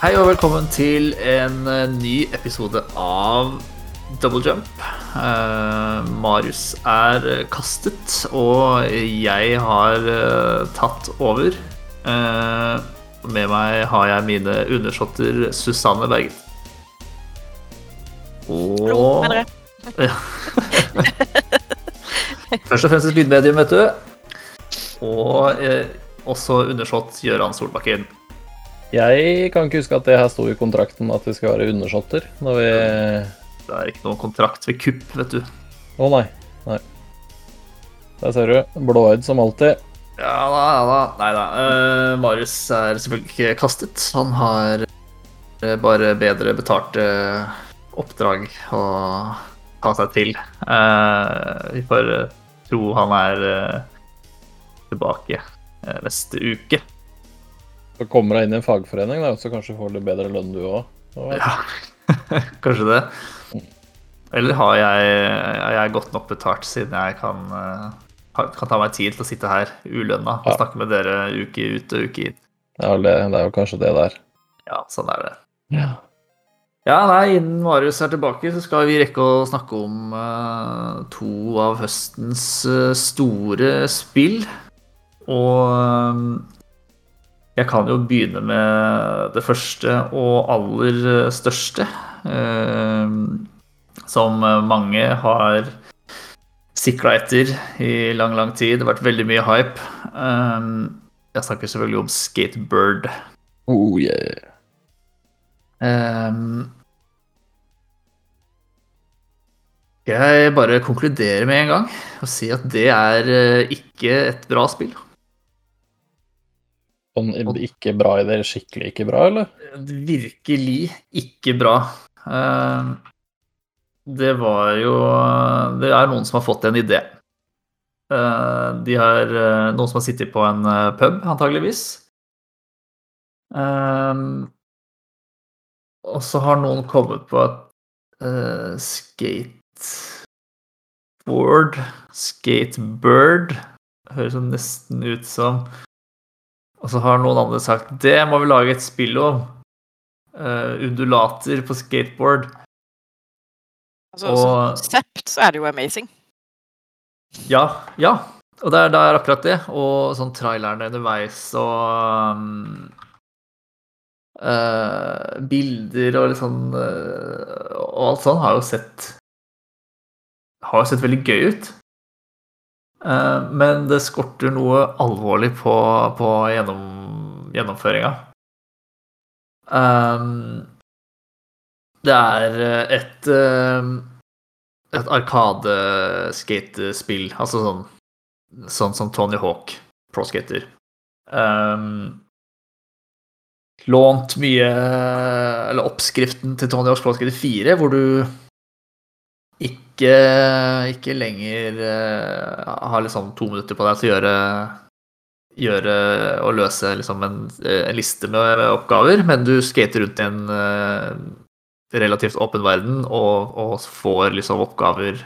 Hei og velkommen til en eh, ny episode av Double Jump. Uh, Marius er kastet, og jeg har uh, tatt over. Uh, med meg har jeg mine undersåtter Susanne Bergen. Hallo, Og mener jeg. først og fremst et lydmedium, vet du. Og også undersått Gøran Solbakken. Jeg kan ikke huske at det her sto i kontrakten at vi skal være undersåtter når vi Det er ikke noen kontrakt ved kupp, vet du. Å nei. Nei. Der ser du. Blåøyd som alltid. Ja da, ja da. Nei da. Uh, Marius er selvfølgelig ikke kastet. Han har eh, bare bedre betalte oppdrag å ta seg til. Uh, vi får eh, tro han er uh, tilbake eh, neste uke. Så kommer deg inn i en fagforening, da, så kanskje får litt bedre lønn du òg. Ja, kanskje det. Eller har jeg, er jeg godt nok betalt siden jeg kan, eh, kan ta meg tid til å sitte her ulønna og Ja. snakke med dere uke ut og uke inn. Ja, det, det er jo kanskje det der. Ja, sånn er det. Ja. Ja, nei, innen Marius er tilbake, så skal vi rekke å snakke om uh, to av høstens uh, store spill. Og eh, jeg kan jo begynne med det første og aller største. eh, som mange har sikla etter i lang, lang tid. Det har vært veldig mye hype. Eh, jeg snakker selvfølgelig om Skatebird. Oh, yeah. Ehm, jeg bare konkluderer med en gang og si at det er eh, ikke et bra spill. Sånn ikke bra i det skikkelig ikke bra, eller? Virkelig ikke bra. Ehm, Det var jo Det er noen som har fått en idé. Eh, De har eh, noen som har sittet på en eh, pub, antageligvis. Og så har noen kommet på uh, skateboard Skatebird høres nesten ut som Og så har noen andre sagt det må vi lage et spill om. Uh, undulater på skateboard. Altså, Og- Som konsept så er det jo amazing. Ja, ja. Og det er, det er akkurat det. Og sånn trailerne underveis og um, uh, Bilder og litt sånn uh, Og alt sånn har jo sett Har jo sett veldig gøy ut. Eh, men det skorter noe alvorlig på, på gjennom, gjennomføringa. Um, det er eh, et eh, et arkadeskate-spill. Altså sånn, sånn som Tony Hawk, pro skater. Um, lånt mye Eller oppskriften til Tony Hawks Pro Skater 4, hvor du ikke, ikke lenger eh, har liksom to minutter på deg til å gjøre gjøre og løse liksom en, en liste med oppgaver, men du skater rundt i en uh, relativt åpen verden og, og får liksom oppgaver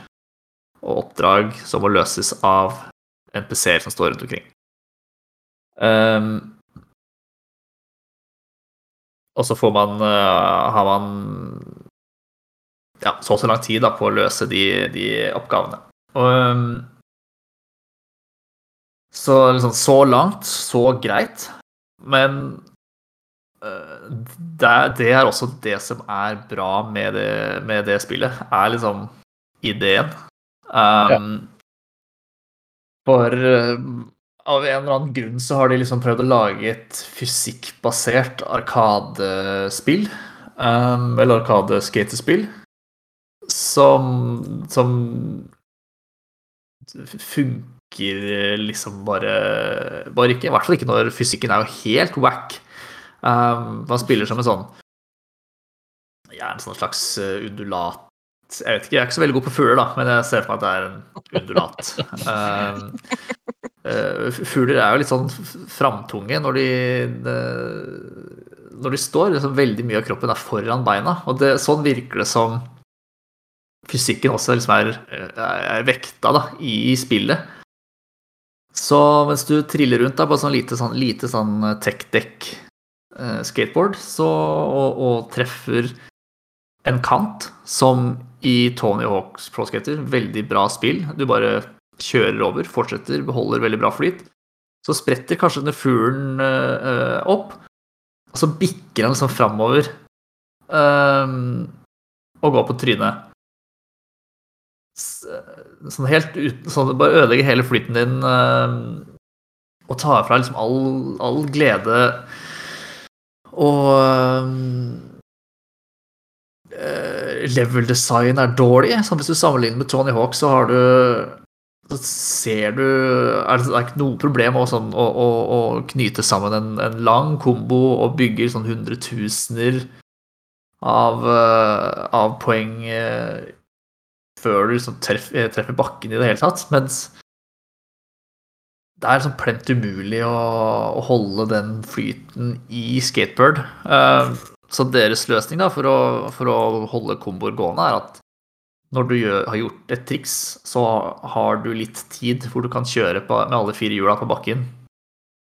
og oppdrag som må løses av NPC-er som står rundt omkring. Um, og så får man uh, har man ja, så og så lang tid da, på å løse de, de oppgavene. Og, ehm, så liksom, så langt, så greit. Men eh, det, det er også det som er bra med det, med det spillet, er liksom ideen. Um, For eh, av en eller annen grunn så har de liksom prøvd å lage et fysikkbasert arkadespill. Um, eller arkadeskatespill. Som, som funker liksom bare Bare ikke. I hvert fall ikke når fysikken er jo helt wack. Um, man spiller som en sånn Ja, en sånn slags eh, undulat Jeg vet ikke, jeg er ikke så veldig god på fugler, da, men jeg ser for meg at det er en undulat. Eh, fugler er jo litt sånn framtunge når de, de Når de står. Liksom veldig mye av kroppen er foran beina. Og det, sånn virker det som fysikken også liksom er, er vekta da, i spillet. Så mens du triller rundt da, på sånn lite sånn, lite sånn eh, skateboard så, og, og treffer en kant som i Tony Hawks Pro Skater, veldig bra spill. Du bare kjører over, fortsetter, beholder veldig bra flyt. Så spretter kanskje denne fuglen eh, opp, og så bikker den liksom framover eh, og går på trynet. Sånn helt uten Sånn bare ødelegger hele flyten din eh, og tar fra liksom all, all glede og eh, level design er dårlig. Sånn hvis du sammenligner med Tony Hawk, så har du så ser du er Det er ikke noe problem sånn, å, å, å knyte sammen en, en lang kombo og bygge sånn hundretusener av, eh, av poeng før du liksom treffer, treffer bakken i det hele tatt. Mens det er sånn plent umulig å, å holde den flyten i skateboard. Eh, så deres løsning da, for, å, for å holde komboer gående, er at når du gjør, har gjort et triks, så har du litt tid hvor du kan kjøre på, med alle fire hjula på bakken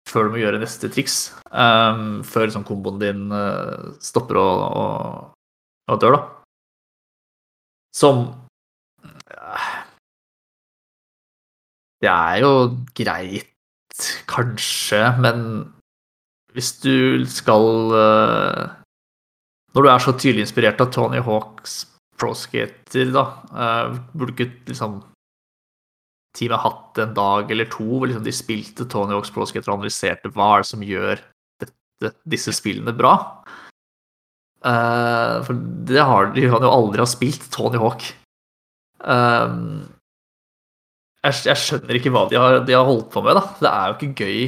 før du må gjøre neste triks. Um, før liksom, komboen din uh, stopper og, og, og dør, da. Som eh, Det er jo greit, kanskje, men hvis du skal eh, Når du er så tydelig inspirert av Tony Hawks Pro Skater, da, Burde burde ikke liksom teamet hatt en dag eller to hvor liksom de spilte Tony Hawks Pro Skater og analyserte hva er det som gjør dette, disse spillene bra? Eh, for det har, de jo aldri ha spilt Tony Hawk. Eh, jeg, jeg skjønner ikke hva de har, de har holdt på med, da. Det er jo ikke gøy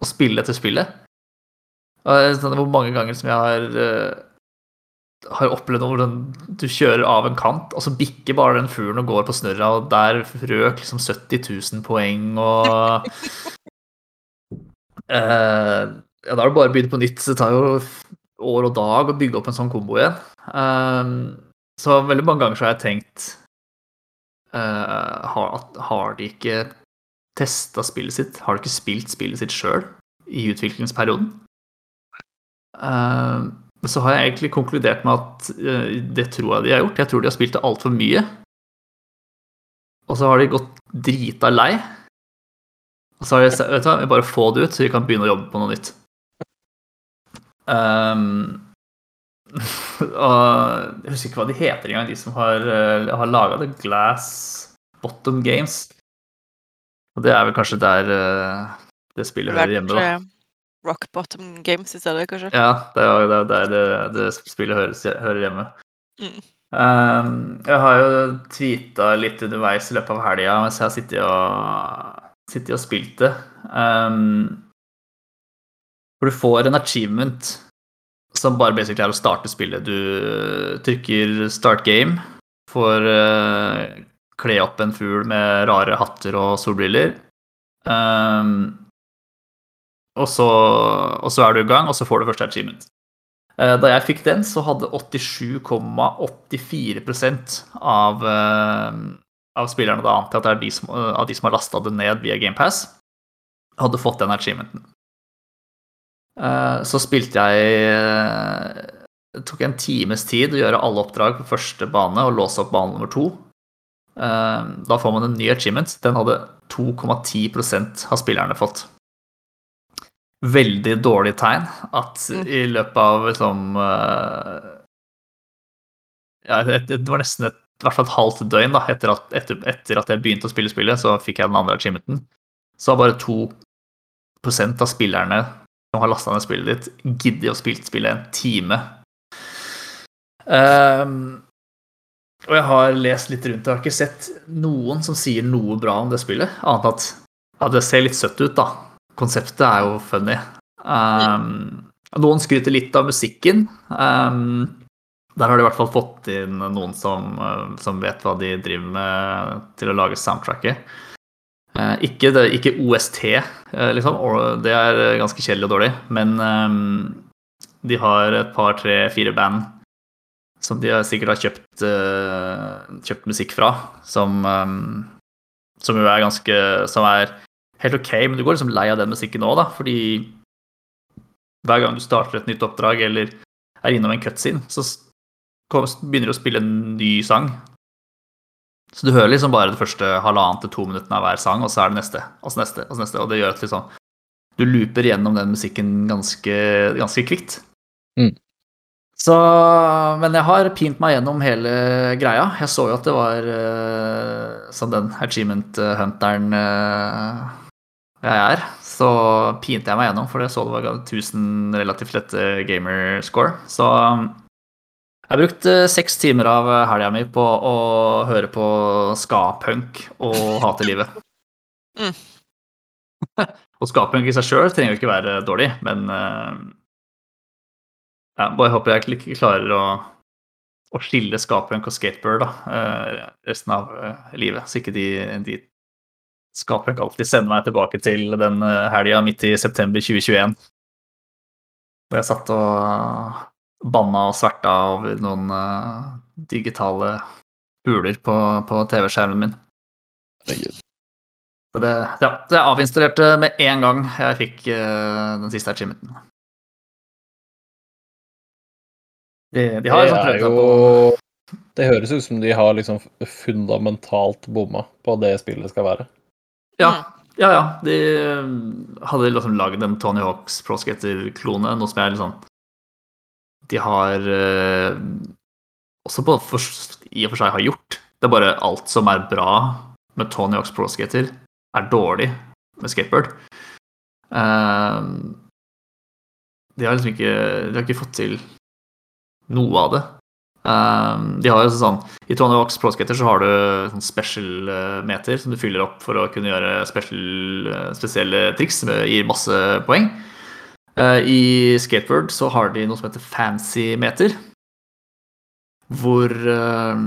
å spille etter spillet. Sånn Hvor mange ganger som jeg har uh, har opplevd hvor den, du kjører av en kant, og så bikker bare den fuglen og går på snørra, og der røk liksom 70 000 poeng, og uh, Ja, da er det bare å begynne på nytt. så Det tar jo år og dag å bygge opp en sånn kombo igjen. Eh, så veldig mange ganger så har jeg tenkt har, har de ikke testa spillet sitt? Har de ikke spilt spillet sitt sjøl i utviklingsperioden? Eh, så har jeg egentlig konkludert med at eh, det tror jeg de har gjort. Jeg tror de har spilt det altfor mye. Og så har de gått drita lei. Og så har de sagt vet du bare få det ut, så vi kan begynne å jobbe på noe nytt. Um, og jeg husker ikke hva de heter engang, de som har, uh, har laga det. Glass Bottom Games. Og det er vel kanskje der eh, det spillet hører hjemme, da. Eh, Rock Bottom Games i stedet, kanskje. Ja, det er jo der det, det spillet høres, hører hjemme. Mm. Um, jeg har jo tweeta litt underveis i løpet av helga mens jeg har sittet og, sittet og spilt det. Um, hvor du får en achievement som bare basically er å starte spillet. Du trykker 'start game', får uh, kle opp en fugl med rare hatter og solbriller. Um, og så, og så er du i gang, og så får du første achievement. Uh, Da jeg fikk den, så hadde 87,84% av, uh, av spillerne, da antar at det er de som, av de som har lasta det ned via GamePass, hadde fått den achievementen. Eh, Så spilte jeg eh, Det tok en times tid å gjøre alle oppdrag på første bane og låse opp bane nummer to. Eh, Da får man en ny achievement. Den hadde 2,10% av spillerne fått veldig dårlig tegn at Mm. i løpet av liksom Ja, det, det var nesten et, i hvert fall et halvt døgn da, etter at, etter, etter at jeg begynte å spille spillet, så fikk jeg den andre achievementen. Så bare 2 av spillerne som har lasta ned spillet ditt, gidder å spille spillet en time. Um, og jeg har lest litt rundt, jeg har ikke sett noen som sier noe bra om det spillet, annet at ja, det ser litt søtt ut, da. Konseptet er jo funny. Um, noen skryter litt av musikken. Um, der har de i hvert fall fått inn noen som, uh, som vet hva de driver med til å lage soundtracket. Uh, ikke, det, ikke OST, liksom. og Det er ganske kjedelig og dårlig. Men um, de har et par, tre, fire band som de sikkert har kjøpt, uh, kjøpt musikk fra, som, um, som jo er ganske Som er helt ok, men du går liksom lei av den musikken òg, da, fordi hver gang du starter et nytt oppdrag eller er innom en cutscene, så begynner du å spille en ny sang. Så du hører liksom bare de første halvannet til to minuttene av hver sang, og så er det neste, og så neste, og så neste. Og det gjør at liksom du looper gjennom den musikken ganske, ganske kvikt. Mm. Så Men jeg har pint meg gjennom hele greia. Jeg så jo at det var eh, som den achievement hunteren eh, jeg er. Så pinte jeg meg gjennom, for jeg så det var 1000 relativt lette gamerscore. Så jeg har brukt eh, seks timer av helga mi på å høre på ska-punk og hate livet. Mm. og ska-punk i seg sjøl trenger jo ikke være dårlig, men eh, ja, bare håper jeg ikke klarer å, å skille ska-punk og skateboard da, eh, resten av eh, livet, så ikke de, de ska-punk alltid sender meg tilbake til den helga midt i september 2021. Hvor jeg satt og banna og sverta over noen uh, digitale huler på, på TV-skjermen min. Herregud. Så det, ja, så jeg avinstallerte med en gang jeg fikk uh, den siste achievementen. De, de har det liksom er jo Det høres ut som de har liksom fundamentalt bomma på det spillet skal være. Ja, ja. ja. De eh, hadde liksom lagd en Tony Hawks Pro Skater-klone, noe som jeg liksom De har eh, også på for, i og for seg har gjort. Det er bare alt som er bra med Tony Hawks Pro Skater, er dårlig med skateboard. Uh, de har liksom ikke De har ikke fått til noe av det. Eh, de har jo sånn I Tony Hawks Pro Skater så har du sånn special-meter som du fyller opp for å kunne gjøre special, spesielle triks som gir masse poeng. Eh, I skateboard så har de noe som heter fancy-meter. Hvor eh,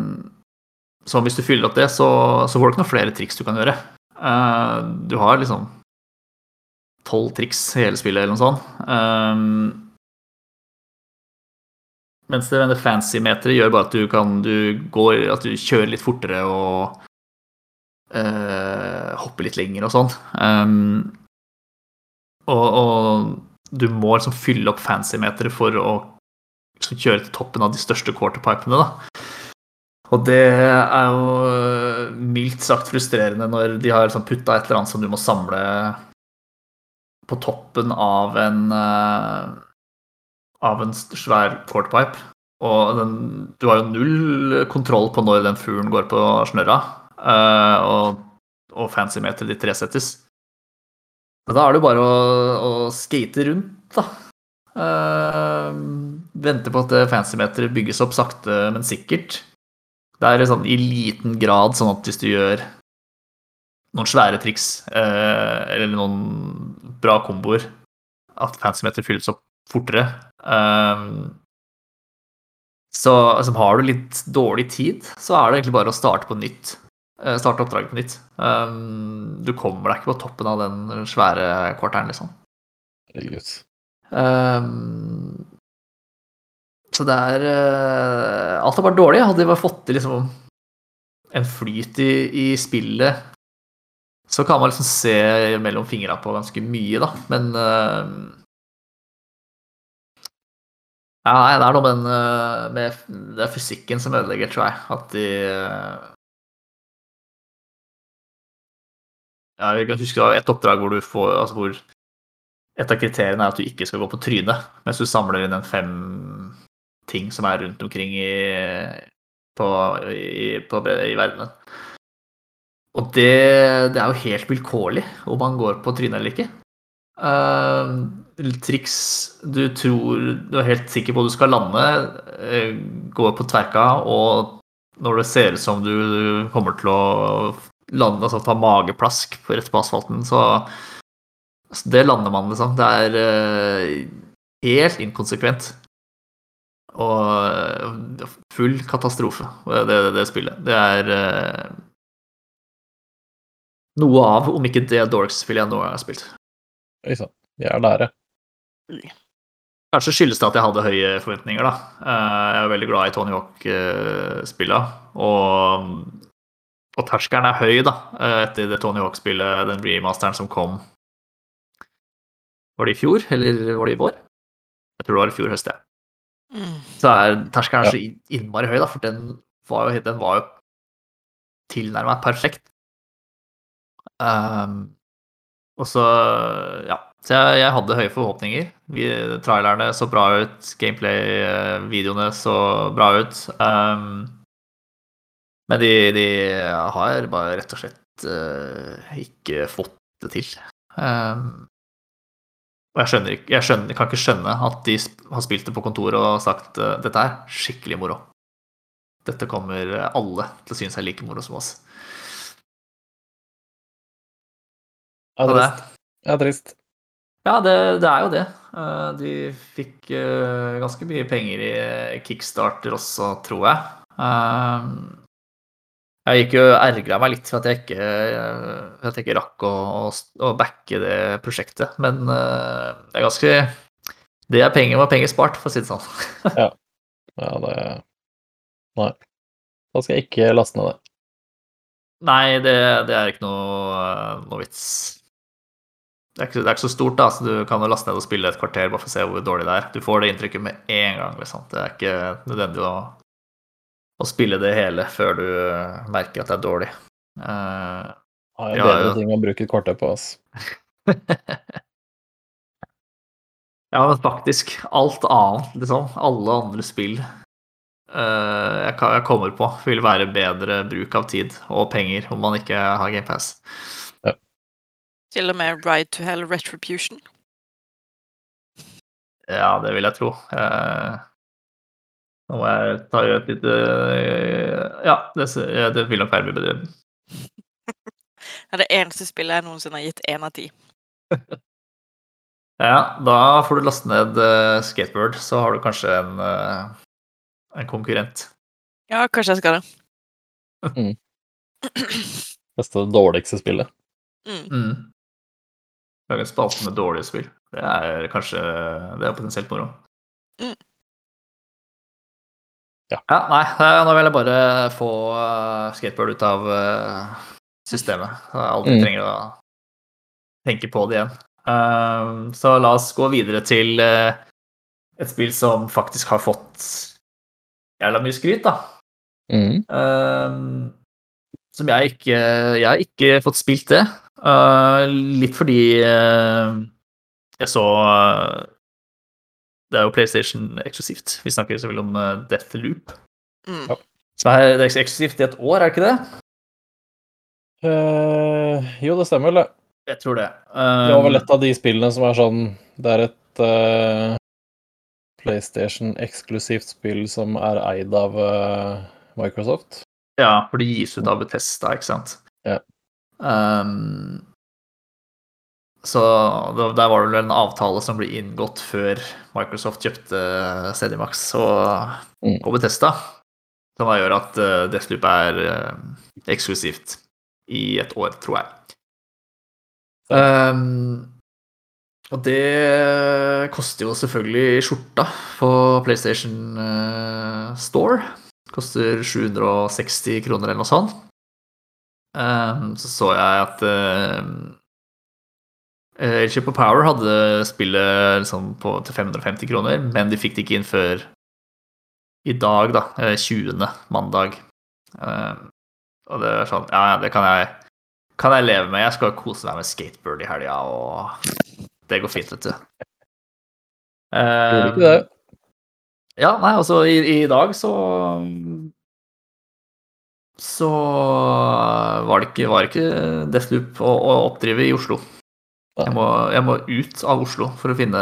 Så hvis du fyller opp det, så, så får du ikke noen flere triks du kan gjøre. Eh, Du har liksom tolv triks i hele spillet, eller noe sånt. Mens det denne fancy-meteret gjør bare at du kan du går, at du kjører litt fortere og eh, hopper litt lenger og sånn. Um, og, og du må liksom fylle opp fancy-meteret for å liksom kjøre til toppen av de største quarterpipene, da. Og det er jo eh, mildt sagt frustrerende når de har liksom putta et eller annet som du må samle på toppen av en eh, av en svær quarterpipe. Og den, du har jo null kontroll på når den fuglen går på snørra. eh, og, og fancy-meteret ditt resettes. Men da er det jo bare å, å skate rundt, da. Uh, vente på at fancymeteret bygges opp sakte, men sikkert. Det er sånn i liten grad sånn at hvis du gjør noen svære triks uh, eller noen bra komboer, at fancy-meteret fylles opp fortere. Uh, så altså, har du litt dårlig tid, så er det egentlig bare å starte på nytt. Eh, Starte oppdraget på nytt. Um, du kommer deg ikke på toppen av den svære kvarteren, liksom. Herregud. Um, så det er eh, Alt er bare dårlig. Hadde de bare fått til liksom en flyt i, i spillet, så kan man liksom se mellom fingra på ganske mye, da. Men uh, Ja, det er noe med, den, eh, med det er fysikken som ødelegger, tror jeg. At de jeg kan huske et oppdrag hvor får altså hvor et av kriteriene er at du ikke skal gå på trynet mens du samler inn en fem ting som er rundt omkring i, på, i, på, i verdenen. Og det, det er jo helt vilkårlig om man går på trynet eller ikke. Uh, triks du tror du er helt sikker på at du skal lande, uh, går på tverka, og når det ser ut som du kommer til å lande, altså ta mageplask på rett på asfalten, så så det lander man, liksom. Det er uh, helt inkonsekvent. Og uh, full katastrofe, det, det, det spillet. Det er uh, noe av, om ikke det Dorks-spillet jeg nå har spilt. Oi sann. Vi er nære. Kanskje skyldes det at jeg hadde høye forventninger, da. Jeg er veldig glad i Tony Hawk-spilla. Og, og terskelen er høy, da, etter det Tony Hawk-spillet, den remasteren som kom Var det i fjor, eller var det i vår? Jeg tror det var i fjor høst, jeg. Mm. Så er terskelen så innmari høy, da, for den var jo, den var jo tilnærmet perfekt. Um, og så, ja. Så jeg, jeg hadde høye forhåpninger. Vi, trailerne så bra ut, gameplay-videoene så bra ut. Ehm, men de, de har bare rett og slett uh, ikke fått det til. Um, og jeg skjønner jeg skjønner, kan ikke skjønne at de har spilt det på kontoret og sagt uh, dette er skikkelig moro. Dette kommer alle til å synes er like moro som oss. Ja, trist. Ja, trist. ja, det, det er jo det. Eh, De fikk eh, ganske mye penger i kickstarter også, tror jeg. Eh, Jeg gikk jo ergra meg litt for at jeg ikke, eh, at jeg ikke rakk å, å, å backe det prosjektet. Men uh, det er ganske Det er penger med penger spart, for å si det sånn. Ja, det Nei. Da skal jeg ikke laste ned det. Nei, det, det er ikke noe, noe vits. Det er, ikke, det er ikke så stort, da, så du kan jo laste ned og spille et kvarter bare for å se hvor dårlig det er. Du får det inntrykket med en gang. liksom. Det er ikke nødvendig å, å spille det hele før du merker at det er dårlig. Uh, Har jeg Ja, bedre ja. ting å bruke et kvarter på, ass. ja, men faktisk. Alt annet, liksom. Alle andre spill uh, jeg, jeg kommer på, vil være bedre bruk av tid og penger om man ikke har GamePass. Til og med Ride to Hell Retribution. Ja, det vil jeg tro. Eh, Nå må jeg ta et lite Ja, det, det vil nok være mye bedre. Det er det eneste spillet jeg noensinne har gitt én av ti. Ja, da får du laste ned eh, Skateboard, så har du kanskje en, eh, en konkurrent. Ja, kanskje jeg skal det. Beste dårligste spillet. Mm. Mm. Lage en spalte med dårlige spill. Det er kanskje Det er potensielt moro. Mm. Ja. ja. Nei, nå vil jeg bare få eh, skateboard ut av eh, systemet. Jeg aldri Mm. trenger å tenke på det igjen. Eh, så la oss gå videre til et spill som faktisk har fått jævla mye skryt, da. Mm. Som jeg ikke Jeg har ikke fått spilt det. Litt fordi jeg så Det er jo PlayStation eksklusivt. Vi snakker selvfølgelig om uh, Deathloop. Mm. Ja. Som er, det er eksklusivt i et år, er det ikke det? Uh, jo, det stemmer vel, det. Jeg tror det. Det var vel Um, et av de spillene som er sånn Det er et uh, PlayStation-eksklusivt spill som er eid av uh, Microsoft. Ja, for det gis ut av Bethesda, ikke sant? Ja. Um, så der var det vel en avtale som ble inngått før Microsoft kjøpte CDMAX og, Mm. og Bethesda, som gjør at uh, Deathloop er eh, eksklusivt i et år, tror jeg. Um, og det koster jo selvfølgelig skjorta på PlayStation eh, Store. Koster 760 kroner eller noe sånt. Um, så så jeg at uh, og of Power hadde spillet liksom på, til 550 kroner, men de fikk det ikke inn før i dag, da. eh, 20. mandag. Um, og det er sånn Ja, ja, det kan jeg, kan jeg leve med. Jeg skal kose meg med skateboard i helga, og det går fint, vet du. Gjorde ikke det? ja, nei, altså i, i dag så Så var det ikke, var det ikke Deathloop å, å oppdrive i Oslo. Jeg må, jeg må ut av Oslo for å finne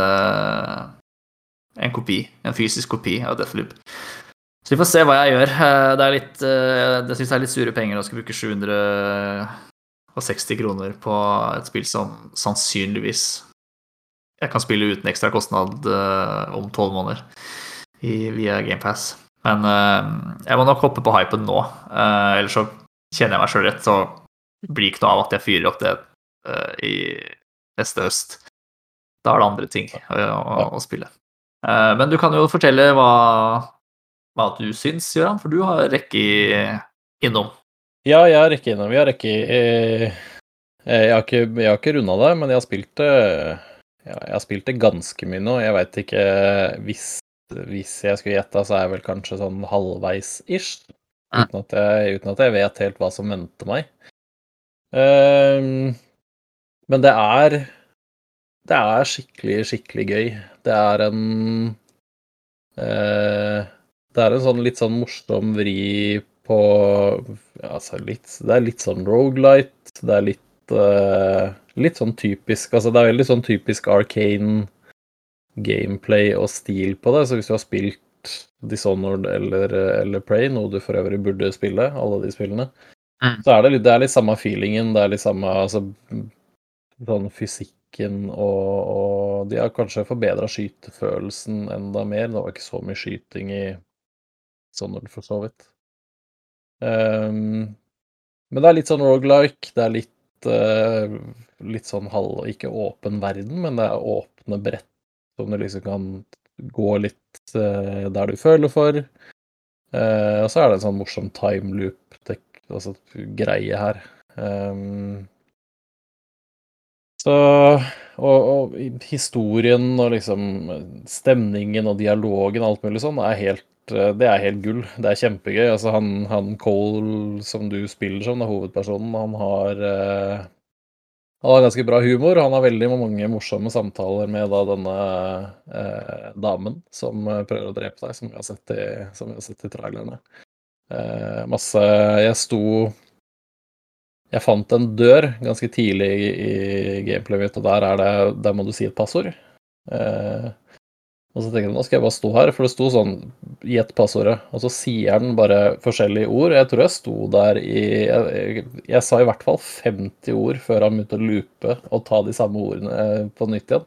en kopi, en fysisk kopi av Deathloop. Så vi får se hva jeg gjør. Eh, Det er litt eh, Det syns jeg er litt sure penger å skulle bruke 760 kroner på et spill som sannsynligvis jeg kan spille uten ekstra kostnad eh, om tolv måneder via GamePass. Men jeg må nok hoppe på hypen nå. Ellers så kjenner jeg meg sjøl rett, så blir det ikke noe av at jeg fyrer opp det i neste høst. Da er det andre ting å, å, å spille. Uh, men du kan jo fortelle hva, hva du syns, Gøran, for du har rekke innom. Ja, jeg har rekke innom. Vi har rekke i eh, Jeg har ikke, jeg har ikke runda det, men jeg har spilt det ja, Jeg har spilt det ganske mye nå. Jeg veit ikke hvis, hvis jeg skulle gjette, så er jeg vel kanskje sånn halvveis-ish. Mm. Uten, jeg- uten at jeg vet helt hva som venter meg. Ehm, men det er Det er skikkelig, skikkelig gøy. Det er en eh, Det er en sånn litt sånn morsom vri på Altså litt Det er litt sånn rogelight. Det er litt eh, Litt sånn typisk Altså det er veldig sånn typisk arcane gameplay og stil på det. Så hvis du har spilt Dishonored eller, eller Prey, noe du for øvrig burde spille, alle de spillene, Mm. så er det, litt, det er litt samme feelingen. Det er litt samme altså, sånn fysikken og, og De har kanskje forbedra skytefølelsen enda mer. Det var ikke så mye skyting i Dishonored, for så vidt. Um, men det er litt sånn rogelike. Det er litt, uh, litt sånn halv Ikke åpen verden, men det er åpne brett som du liksom kan gå litt uh, der du føler for. Uh, og så er det en sånn morsom time loop, altså her. Ehm, så og, og historien og liksom stemningen og dialogen og alt mulig sånn er helt eh, det er helt gull. Det er kjempegøy. Altså han, han Cole som du spiller som, da, hovedpersonen, han har eh, han har ganske bra humor. Han har veldig mange morsomme samtaler med da denne eh, damen som eh, prøver å drepe deg, som vi har sett i, vi har sett i trailerne. Eh, masse Jeg sto Jeg fant en dør ganske tidlig i, gameplayet mitt, og der, er det, der må du si et passord. Eh, og så tenkte jeg nå skal jeg bare stå her, for det sto sånn Gjett passordet. Og så sier den bare forskjellige ord. Jeg tror jeg sto der i Jeg, jeg, jeg sa i hvert fall 50 ord før han begynte å loope og ta de samme ordene eh, på nytt igjen.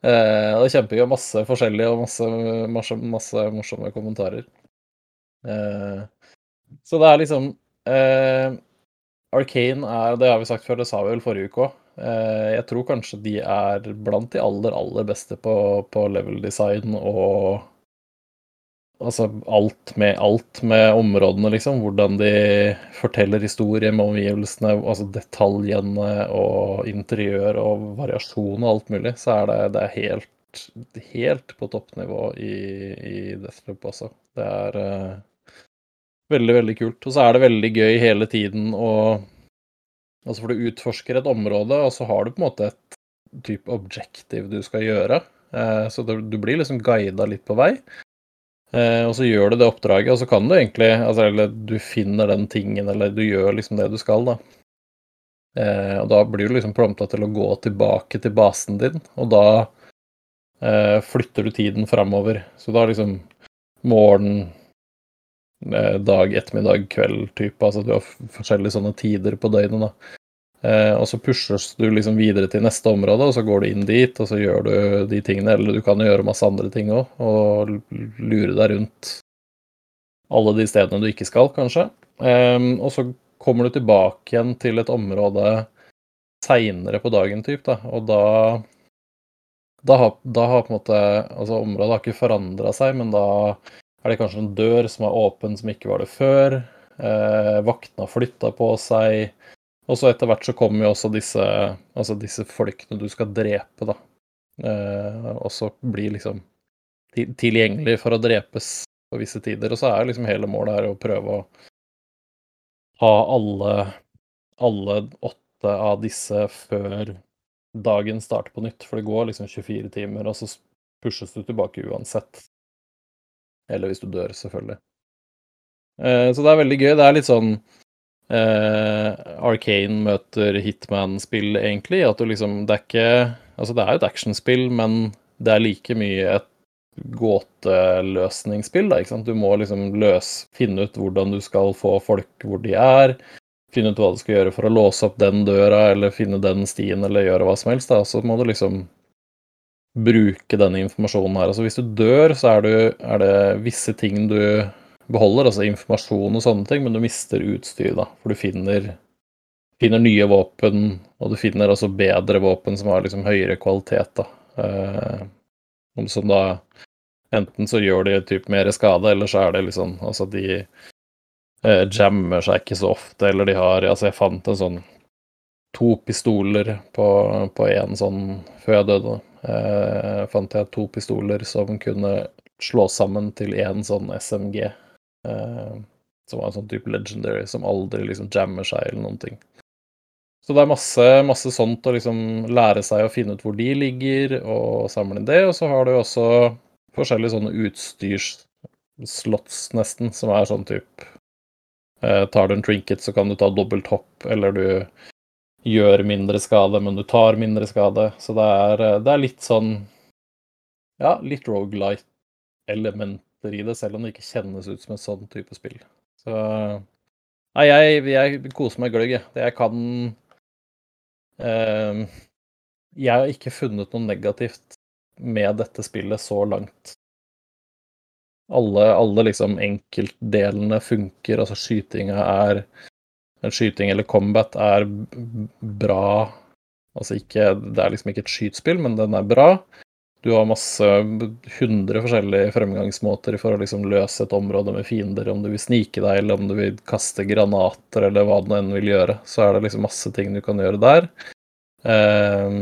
Eh, det er kjempegøy. Masse forskjellige og masse, masse, masse morsomme kommentarer. Eh, så det er liksom eh, Arcane er, det har vi sagt før, det sa vi vel forrige uke òg. Jeg tror kanskje de er blant de aller, aller beste på, på level design og Altså alt med, alt med områdene, liksom. Hvordan de forteller historie med omgivelsene, altså detaljene og interiør og variasjon og alt mulig. Så er det, det er helt, helt på toppnivå i, i Deathloop også. Det er eh, veldig, veldig kult. Og så er det veldig gøy hele tiden å Altså for du utforsker et område, og så har du på en måte et type objective du skal gjøre. Eh, så du, blir liksom guida litt på vei. Eh, og så gjør du det oppdraget, og så kan du egentlig altså, Eller du finner den tingen, eller du gjør liksom det du skal, da. Eh, og da blir du liksom prompta til å gå tilbake til basen din, og da flytter du tiden framover. Så da liksom morgen, eh, dag, ettermiddag, kveld type. Altså at du har forskjellige sånne tider på døgnet, da. Eh, og så pushes du liksom videre til neste område, og så går du inn dit, og så gjør du de tingene. Eller du kan gjøre masse andre ting òg, og lure deg rundt alle de stedene du ikke skal, kanskje. Eh, og så kommer du tilbake igjen til et område seinere på dagen, typ, da. Og da da har, da har på en måte Altså, området har ikke forandra seg, men da er det kanskje en dør som er åpen som ikke var det før. Eh, vaktene har flytta på seg. Og så etter hvert så kommer jo også disse, altså disse folkene du skal drepe, da. Eh, også blir liksom til- tilgjengelig for å drepes på visse tider. Og så er liksom hele målet her å prøve å ha alle, alle åtte av disse før dagen starter på nytt. For det går liksom 24 timer, og så pushes du tilbake uansett. Eller hvis du dør, selvfølgelig. Eh, så det er veldig gøy. Det er litt sånn eh, Arcane møter Hitman-spill, egentlig. At du liksom Det er ikke Altså, det er jo et actionspill, men det er like mye et gåteløsningsspill. Da, ikke sant? Du må liksom løs, finne ut hvordan du skal få folk hvor de er. Finne ut hva du skal gjøre for å låse opp den døra, eller finne den stien, eller gjøre hva som helst. Da. Så må du liksom bruke denne informasjonen her. Altså Hvis du dør, så er, du, er det visse ting du beholder, altså informasjon og sånne ting, men du mister utstyr, da. For du finner, finner nye våpen, og du finner altså bedre våpen som har liksom høyere kvalitet, da. Eh, som da Enten så gjør de typ mer skade, eller så er det liksom Altså, de eh, jammer seg ikke så ofte, eller de har Altså, jeg fant en sånn to pistoler på én sånn før jeg døde. Eh, fant jeg to pistoler som kunne slås sammen til én sånn SMG. Eh, som var en sånn type legendary som aldri liksom jammer seg eller noen ting. Så det er masse, masse sånt å liksom lære seg å finne ut hvor de ligger, og samle inn det. Og så har du også forskjellige sånne utstyrsslots, nesten, som er sånn type eh, Tar du en trinket, så kan du ta dobbelt hopp, eller du gjør mindre skade, men du tar mindre skade. Så det er, eh, det er litt sånn Ja, litt rogelight-elementer i det, selv om det ikke kjennes ut som en sånn type spill. Så Nei, jeg, jeg koser meg gløgg, jeg. Jeg kan eh, Jeg har ikke funnet noe negativt med dette spillet så langt. Alle, alle liksom enkeltdelene funker, altså skytinga er skyting eller combat er bra Altså ikke Det er liksom ikke et skytespill, men den er bra. Du har masse hundre forskjellige fremgangsmåter for å liksom løse et område med fiender. Om du vil snike deg, eller om du vil kaste granater, eller hva du enn vil gjøre. Så er det liksom masse ting du kan gjøre der. Eh,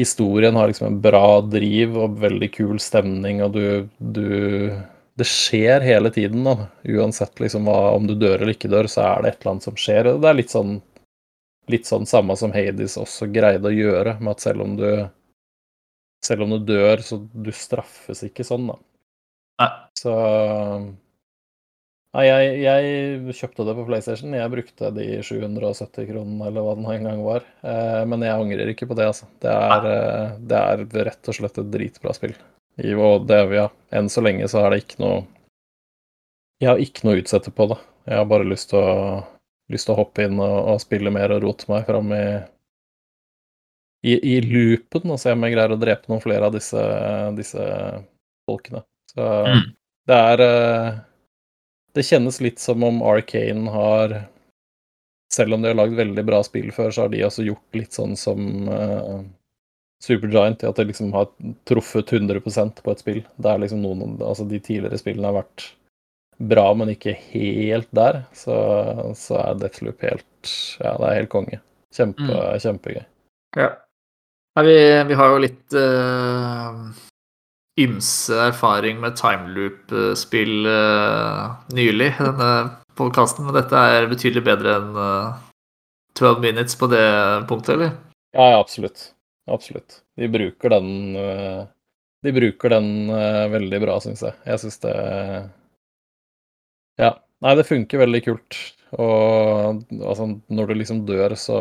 historien har liksom en bra driv og veldig kul stemning, og du, du Det skjer hele tiden, da. Uansett liksom hva, om du dør eller ikke dør, så er det et eller annet som skjer. Det er litt sånn Litt sånn samme som Hades også greide å gjøre, med at selv om du selv om du dør, så du straffes ikke sånn, da. Nei. Så Nei, jeg, jeg kjøpte det på PlayStation. Jeg brukte de 770 kronene, eller hva den en gang var. Eh, men jeg angrer ikke på det, altså. Det er, eh, det er rett og slett et dritbra spill. I, og det, ja, enn så lenge så er det ikke noe Jeg har ikke noe å utsette på det. Jeg har bare lyst til å, lyst til å hoppe inn og, og spille mer og rote meg fram i i, i loopen og se om jeg greier å drepe noen flere av disse, disse folkene. Så Mm. det er eh, Det kjennes litt som om Arcane har Selv om de har lagd veldig bra spill før, så har de også gjort litt sånn som uh, Supergiant, i at det liksom har truffet 100 på et spill. Det er liksom noen Altså, de tidligere spillene har vært bra, men ikke helt der. Så, så er Deathloop helt Ja, det er helt konge. Kjempe, Mm. Kjempegøy. Ja. Nei, vi, vi har jo litt uh, ymse erfaring med timeloop-spill uh, nylig i denne podkasten, men dette er betydelig bedre enn uh, 12 minutes på det punktet, eller? Ja, ja, absolutt. Absolutt. De bruker den eh, De bruker den eh, veldig bra, syns jeg. Jeg syns det Ja. Nei, det funker veldig kult. Og altså, når du liksom dør, så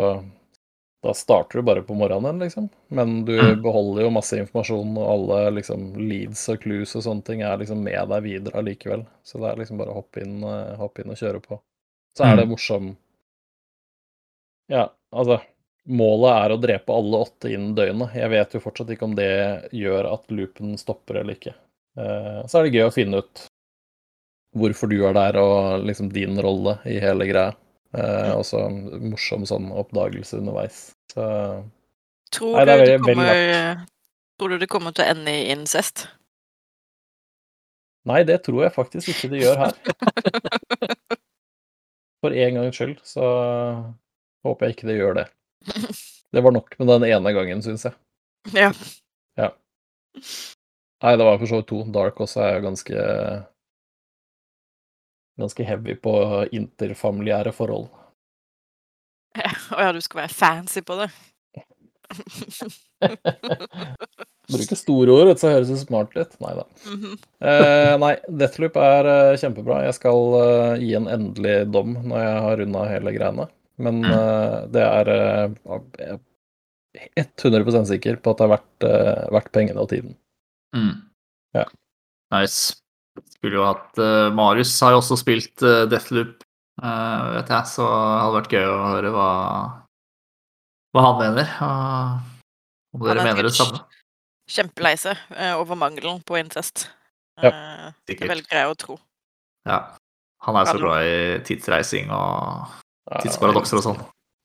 Da starter du bare på morgenen, liksom. Men du Mm. beholder jo masse informasjon, og alle liksom leads og clues og sånne ting er liksom med deg videre allikevel. Så det er liksom bare å hoppe inn, eh, hoppe inn og kjøre på. Så er det morsom Ja, altså Målet er å drepe alle åtte innen døgnet. Jeg vet jo fortsatt ikke om det gjør at loopen stopper eller ikke. Eh, Så er det gøy å finne ut hvorfor du er der, og liksom din rolle i hele greia. Eh, Og så morsom sånn oppdagelse underveis. Så Tror, Nei, du veldig- veldig kommer, tror du det kommer til å ende i incest? nei, det tror jeg faktisk ikke det gjør her. For en gangs skyld så håper jeg ikke det gjør det. Det var nok med den ene gangen, syns jeg. Ja. Nei, det var for så vidt to. Dark også er jo ganske Ganske heavy på interfamiliære forhold. Å ja, du skal være fancy på det. Bruke store ord, så høres det smart ut. Nei da. Mhm. Eh, nei, Deathloop er eh, kjempebra. Jeg skal eh, gi en endelig dom når jeg har runda hele greiene. Men eh, det er uh, jeg er 100% sikker på at det har vært, uh, vært pengene og tiden. Mm. Ja. Nice. Skulle jo hatt eh, Marius har jo også spilt uh, Deathloop, eh, vet jeg, så det hadde vært gøy å høre hva, hva han mener. og om dere ja, mener det samme. Kjempelei seg eh, over mangelen på incest. Ja. Eh, det Sikkert. velger jeg å tro. Ja. Han er så glad i tidsreising og Ja, tidsparadoxer og sånn.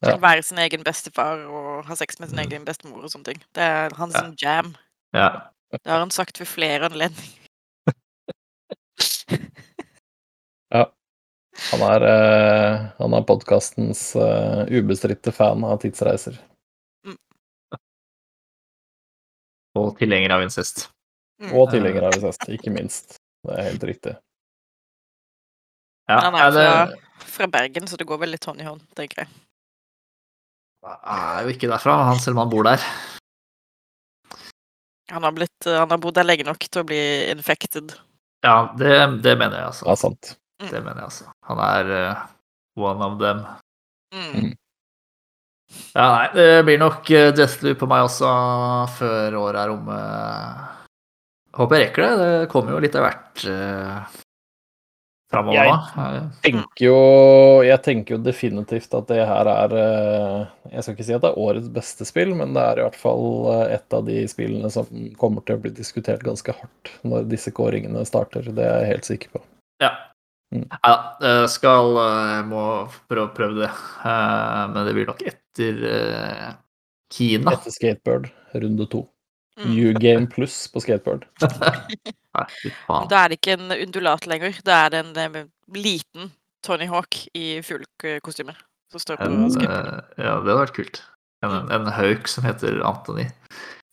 Ja. Være sin egen bestefar og ha sex med sin Mm. egen bestemor og sånne ting. Det er hans Ja. jam. Ja. Det har han sagt ved flere anledninger. ja. Han er, uh, han er podkastens uh, ubestridte fan av tidsreiser. Og tilhenger av incest. Mm. Og tilhenger av incest, ikke minst. Det er helt riktig. Ja, Han er er det fra, Bergen, så det går vel litt hånd i hånd, tenker jeg. er jo ikke derfra, han selv om han bor der. Han har, blitt, han har bodd der lenge nok til å bli infected. Ja, det, det mener jeg, altså. Det er sant. Det mener jeg, altså. Han er uh, one of them. Mm. Ja, nei, det blir nok uh, Deathloop på meg også før året er omme. Håper jeg rekker det. Det kommer jo litt av hvert uh, framover Jeg- Eh, tenker jo, jeg tenker jo definitivt at det her er eh, Jeg skal ikke si at det er årets beste spill, men det er i hvert fall eh, et av de spillene som kommer til å bli diskutert ganske hardt når disse kåringene starter. Det er jeg helt sikker på. Ja. Mm. ja jeg skal Jeg må prøve, prøve det. Eh, men det blir nok etter eh, Kina. Etter Skatebird, runde to. Mm. New Game Plus på faen. Da er det ikke en undulat lenger. Da er det en eh, liten Tony Hawk i fuglekostyme som står på En, skateboard. eh, ja, det hadde vært kult. En, en hauk som heter Anthony.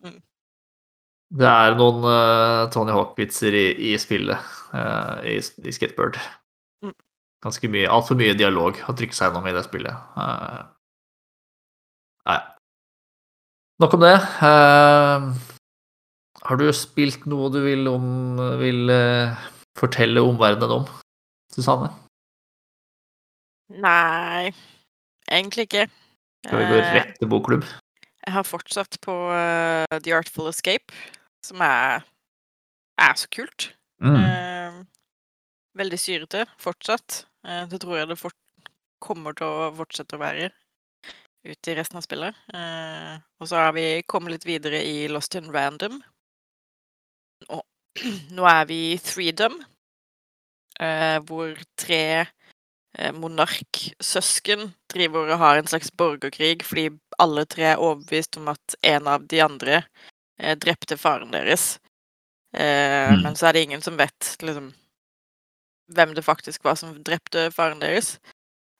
Mm. Det er noen uh, Tony Hawk-vitser i, i spillet, uh, i, i skateboard. Mm. Ganske mye, altfor mye dialog har trykket seg gjennom i det spillet. Uh, nei. Nok om det. Eh, har du spilt noe du vil, om, vil eh, fortelle omverdenen om, Susanne? Nei, egentlig ikke. Skal vi gå Eh, rett til bokklubb? Jeg har fortsatt på eh, The Artful Escape, som er, er så kult. Mm. Veldig syrete fortsatt. Eh, det tror jeg det fort kommer til å fortsette å være ut i resten av spillet. Eh, og så har vi kommet litt videre i Lost in Random. Og nå er vi i Freedom, eh, hvor tre eh, monarksøsken driver og har en slags borgerkrig fordi alle tre er overbevist om at en av de andre eh, drepte faren deres. Eh, Mm. Men så er det ingen som vet liksom, hvem det faktisk var som drepte faren deres.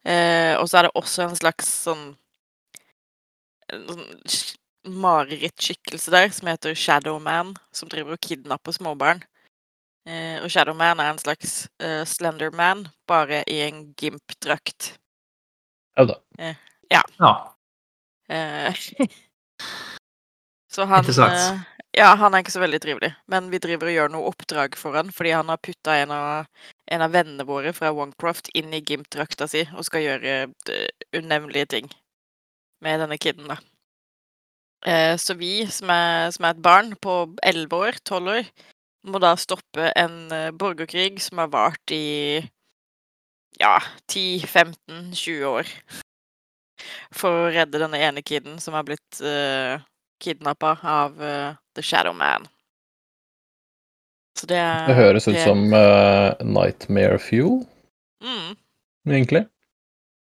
Eh, og så er det også en slags sånn sånn marerittskikkelse der som heter Shadowman, som driver og kidnapper småbarn. Eh, og Shadowman er en slags eh, Slenderman, bare i en gimp-drakt. Ja da. Ja. Eh, så han eh, Ja, han er ikke så veldig trivelig, men vi driver og gjør noe oppdrag for han, fordi han har putta en av, en av vennene våre fra Onecroft inn i gimp-drakta si og skal gjøre eh, unevnelige ting med denne kiden, da. Eh, så vi, som er, som er et barn på 11 år, 12 år, må da stoppe en eh, borgerkrig som har vart i ja, 10-15-20 år. For å redde denne ene kiden som har blitt uh, kidnappa av uh, The Shadow Man. Så det er Det høres ut det- som uh, Nightmare Fuel, mm. egentlig.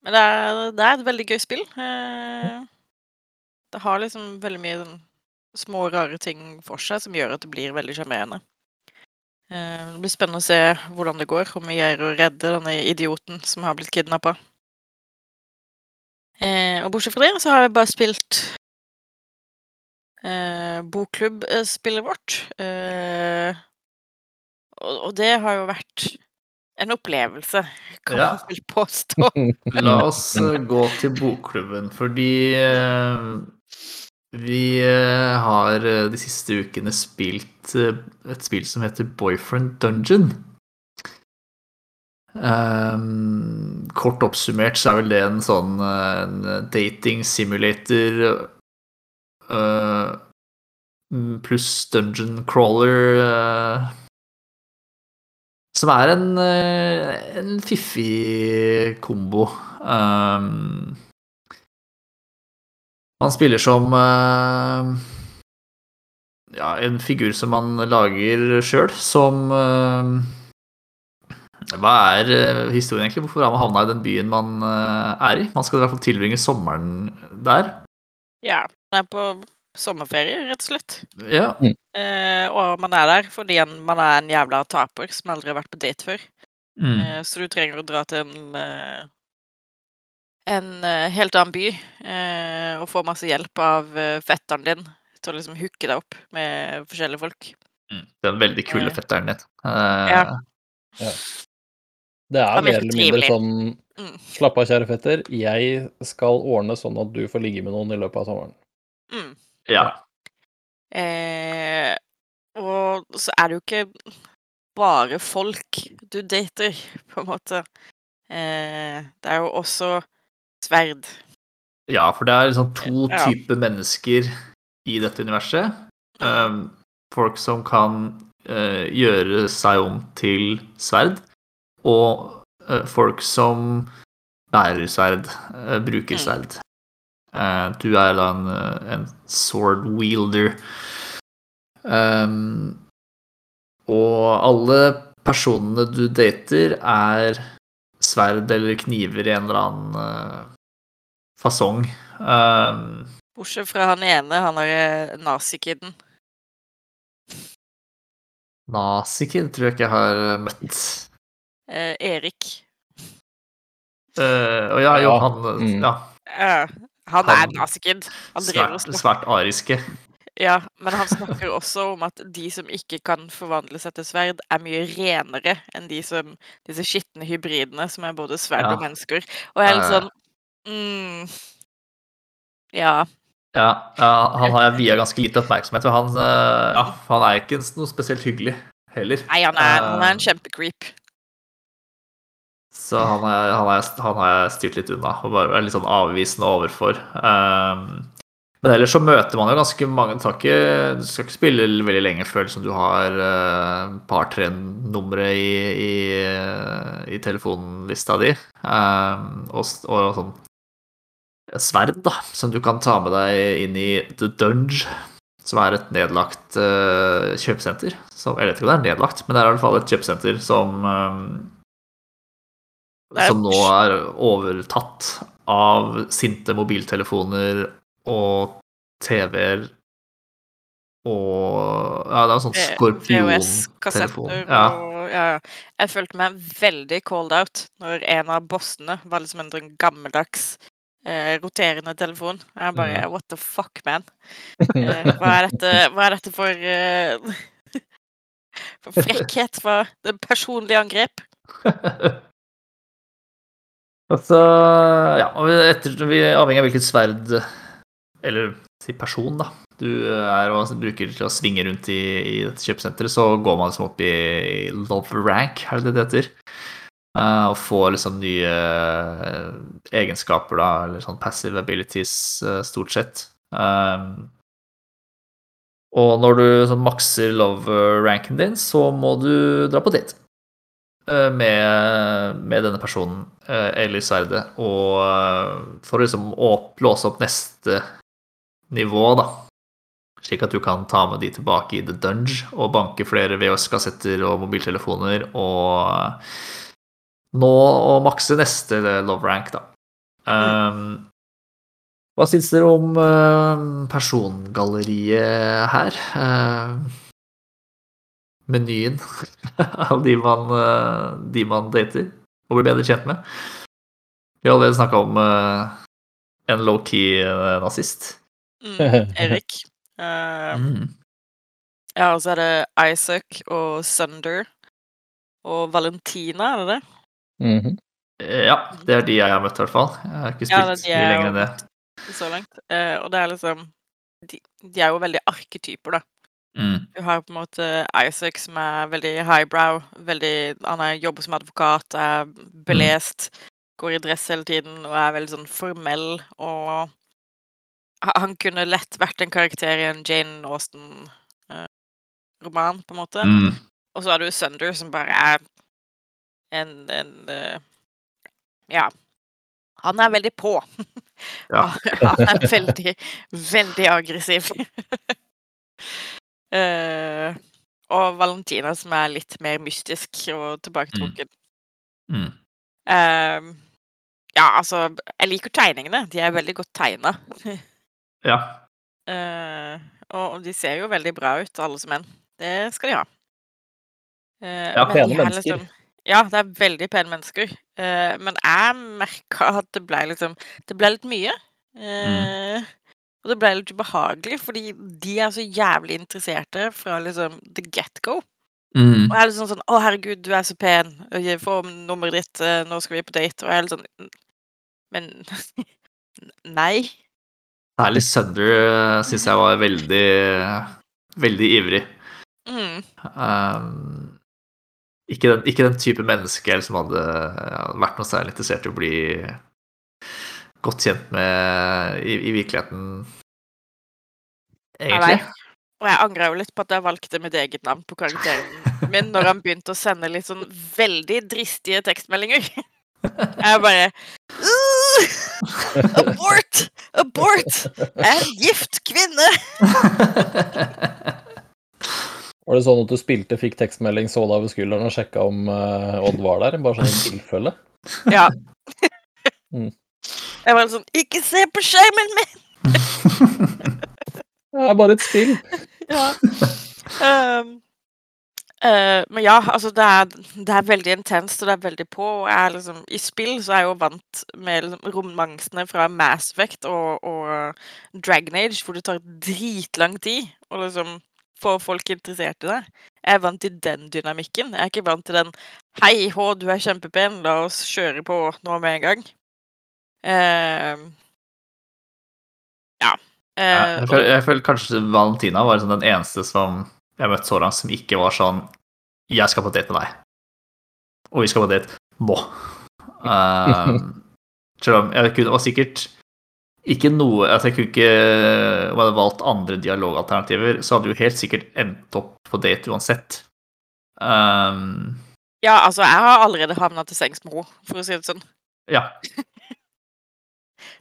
Men det er, det er et veldig gøy spill. Eh, det har liksom veldig mye sånn små, rare ting for seg som gjør at det blir veldig sjarmerende. Eh, det blir spennende å se hvordan det går, om vi greier å redde denne idioten som har blitt kidnappa. Eh, og bortsett fra det, så har jeg bare spilt eh, bokklubbspillet vårt. Eh, og, og det har jo vært en opplevelse, kan Ja. man vel påstå. La oss eh, gå til bokklubben, fordi eh, vi eh, har eh, de siste ukene spilt eh, et spill som heter Boyfriend Dungeon. Um, kort oppsummert så er vel det en sånn en dating simulator mm, pluss dungeon crawler uh, som er en, en fiffig kombo. Um, man spiller som eh, ja, en figur som man lager sjøl, som eh, Hva er eh, historien, egentlig? Hvorfor har man havna i den byen man er i? Man skal i hvert fall tilbringe sommeren der. Ja, man er på sommerferie, rett og slett. Ja. Eh, og man er der fordi man er en jævla taper som aldri har vært på date før. Mm. Eh, Så du trenger å dra til en eh, en eh, helt annen by eh, og få masse hjelp av eh, fetteren din til å liksom hooke deg opp med forskjellige folk. Mm. Den veldig kule fetteren din. Eh, Ja. Det er mer eller mindre sånn Mm. Slapp av, kjære fetter. Jeg skal ordne sånn at du får ligge med noen i løpet av sommeren. Mm. ja. Eh, og så er det jo ikke bare folk du dater, på en måte. Eh, det er jo også sverd. Ja, for det er liksom to Ja. typer mennesker i dette universet. Um, folk som kan uh, gjøre seg om til sverd, og uh, folk som bærer sverd, uh, bruker Mm. sverd. Du er da en, en sword wielder. Um, og alle personene du dater, er sverd eller kniver i en eller annen eh, fasong. Um, Bortsett fra han ene, han er nazikiden. Nazikid tror jeg ikke jeg har eh, møtt. Eh, Erik. Eh, og ja, jo, han eh, mm. Ja, Eh, han er nazikid. Han driver og snakker svært ariske. Ja, men han snakker også om at de som ikke kan forvandle seg til sverd, er mye renere enn de som, disse skitne hybridene som er både sverd Ja. og mennesker. Og jeg er litt Ja, ja. sånn mm, Ja. Ja, ja, han har jeg via ganske lite oppmerksomhet, og han, eh, ja, han er ikke noe spesielt hyggelig heller. Nei, han er, han er en Eh, kjempecreep. Så han er, han, er, han har jeg styrt litt unna, og bare er litt sånn avvisende overfor. Um, men ellers så møter man jo ganske mange Du skal ikke, du skal ikke spille veldig lenge før liksom, du har et par-tre numre i, i, i telefonlista di. Uh, og, og sånn sverd, da, som du kan ta med deg inn i The Dunge, som er et nedlagt uh, kjøpesenter. Som, jeg vet ikke om det er nedlagt, men det er i hvert fall et kjøpesenter som um, som nå er overtatt av sinte mobiltelefoner og TV-er og Ja, det er sånn Eh, skorpiontelefon. Ja. ja. Jeg følte meg veldig called out når en av bossene var liksom en sånn gammeldags eh, roterende telefon. Jeg bare Mm. What the fuck, man? Eh, hva, er dette, hva er dette for eh, For frekkhet? Hva Det personlige personlig angrep? altså, ja, og etter, vi er avhengig av hvilket sverd Eller si person, da. Du er og bruker til å svinge rundt i, i dette kjøpesenteret, så går man liksom opp i, love rank, er det det heter? Uh, og får liksom nye uh, egenskaper, da, eller sånn passive abilities, uh, stort sett. Um, og når du sånn makser love-ranken din, så må du dra på date eh, med, med denne personen eh, eller sverdet, og eh, for å liksom opp, låse opp neste nivå, da. Slik at du kan ta med de tilbake i The Dunge og banke flere VHS-kassetter og mobiltelefoner og nå å makse neste love rank, da. Um, hva syns dere om uh, persongalleriet her? Uh, menyen av de man, eh, de man dater og blir bedre kjent med. Vi har allerede snakka om eh, en low-key eh, nazist. Mm, Erik. Uh, Mm. ja, og så er det Isaac og Sunder. Og Valentina, er det det? Mhm. Ja, det er de jeg har møtt, i hvert fall. Jeg har ikke Ja, spilt det er mye lenger enn det. Så langt. Uh, og det er liksom de, de er jo veldig arketyper, da. Mm. Du har på en måte Isaac som er veldig highbrow. Veldig, han er, jobber som advokat, er belest, går i dress hele tiden og er veldig sånn formell. Og han kunne lett vært en karakter i en Jane Austen-roman, på en måte. Mm. Og så har du Sunder, som bare er en, en eh, Ja. Han er veldig på. Ja. han er veldig, veldig aggressiv. uh, og Valentina, som er litt mer mystisk og tilbaketrukken. Mm. Eh, ja, altså Jeg liker tegningene. De er veldig godt tegna. Ja. Eh, og de ser jo veldig bra ut, alle som menn. Det skal de ha. Eh, Ja, pene er mennesker. liksom- Ja, det er veldig pene mennesker. Eh, men jeg merka at det ble liksom Det ble litt mye. Mm. Og det ble litt ubehagelig, fordi de er så jævlig interesserte fra liksom the get-go. Mm. Og jeg er liksom sånn 'Å, herregud, du er så pen. Får nummeret ditt. eh, Nå skal vi på date.' Og jeg er litt sånn Men nei. Særlig Sunder syns jeg var veldig, veldig ivrig. Mm. Um, ikke, den, ikke den type menneske som hadde ja, vært noe særlig interessert i å bli godt kjent med i, i virkeligheten, egentlig. Nei. Og jeg angra jo litt på at jeg valgte mitt eget navn på karakteren min når han begynte å sende litt sånn veldig dristige tekstmeldinger. Jeg bare «Uh, Abort! Abort! En gift kvinne! Var det sånn at du spilte, fikk tekstmelding, så deg over skulderen og sjekka om uh, Odd var der? Bare sånn i tilfelle? Ja. Mm. Jeg var sånn Ikke se på skjermen min! Det er bare et spill. Ja. Um, eh, men ja, altså det er, det er veldig intenst, og det er veldig på. Og jeg er liksom, I spill så er jeg jo vant med liksom, romansene fra Mass Effect og, og Dragon Age, hvor det tar dritlang tid å liksom få folk interessert i det. Jeg er vant til den dynamikken. Jeg er ikke vant til den 'Hei, H, du er kjempepen, la oss kjøre på nå med en gang'. Uh, ja. Eh, jeg, føler, jeg føler kanskje Valentina var sånn den eneste som jeg møtte så langt som ikke var sånn 'Jeg skal på date med deg', og vi skal på date nå. Um, selv om jeg kunne, var sikkert ikke noe at Jeg kunne ikke om jeg hadde valgt andre dialogalternativer, så hadde jo helt sikkert endt opp på date uansett. Um, Ja, altså, jeg har allerede havna til sengs med henne, for å si det sånn. ja.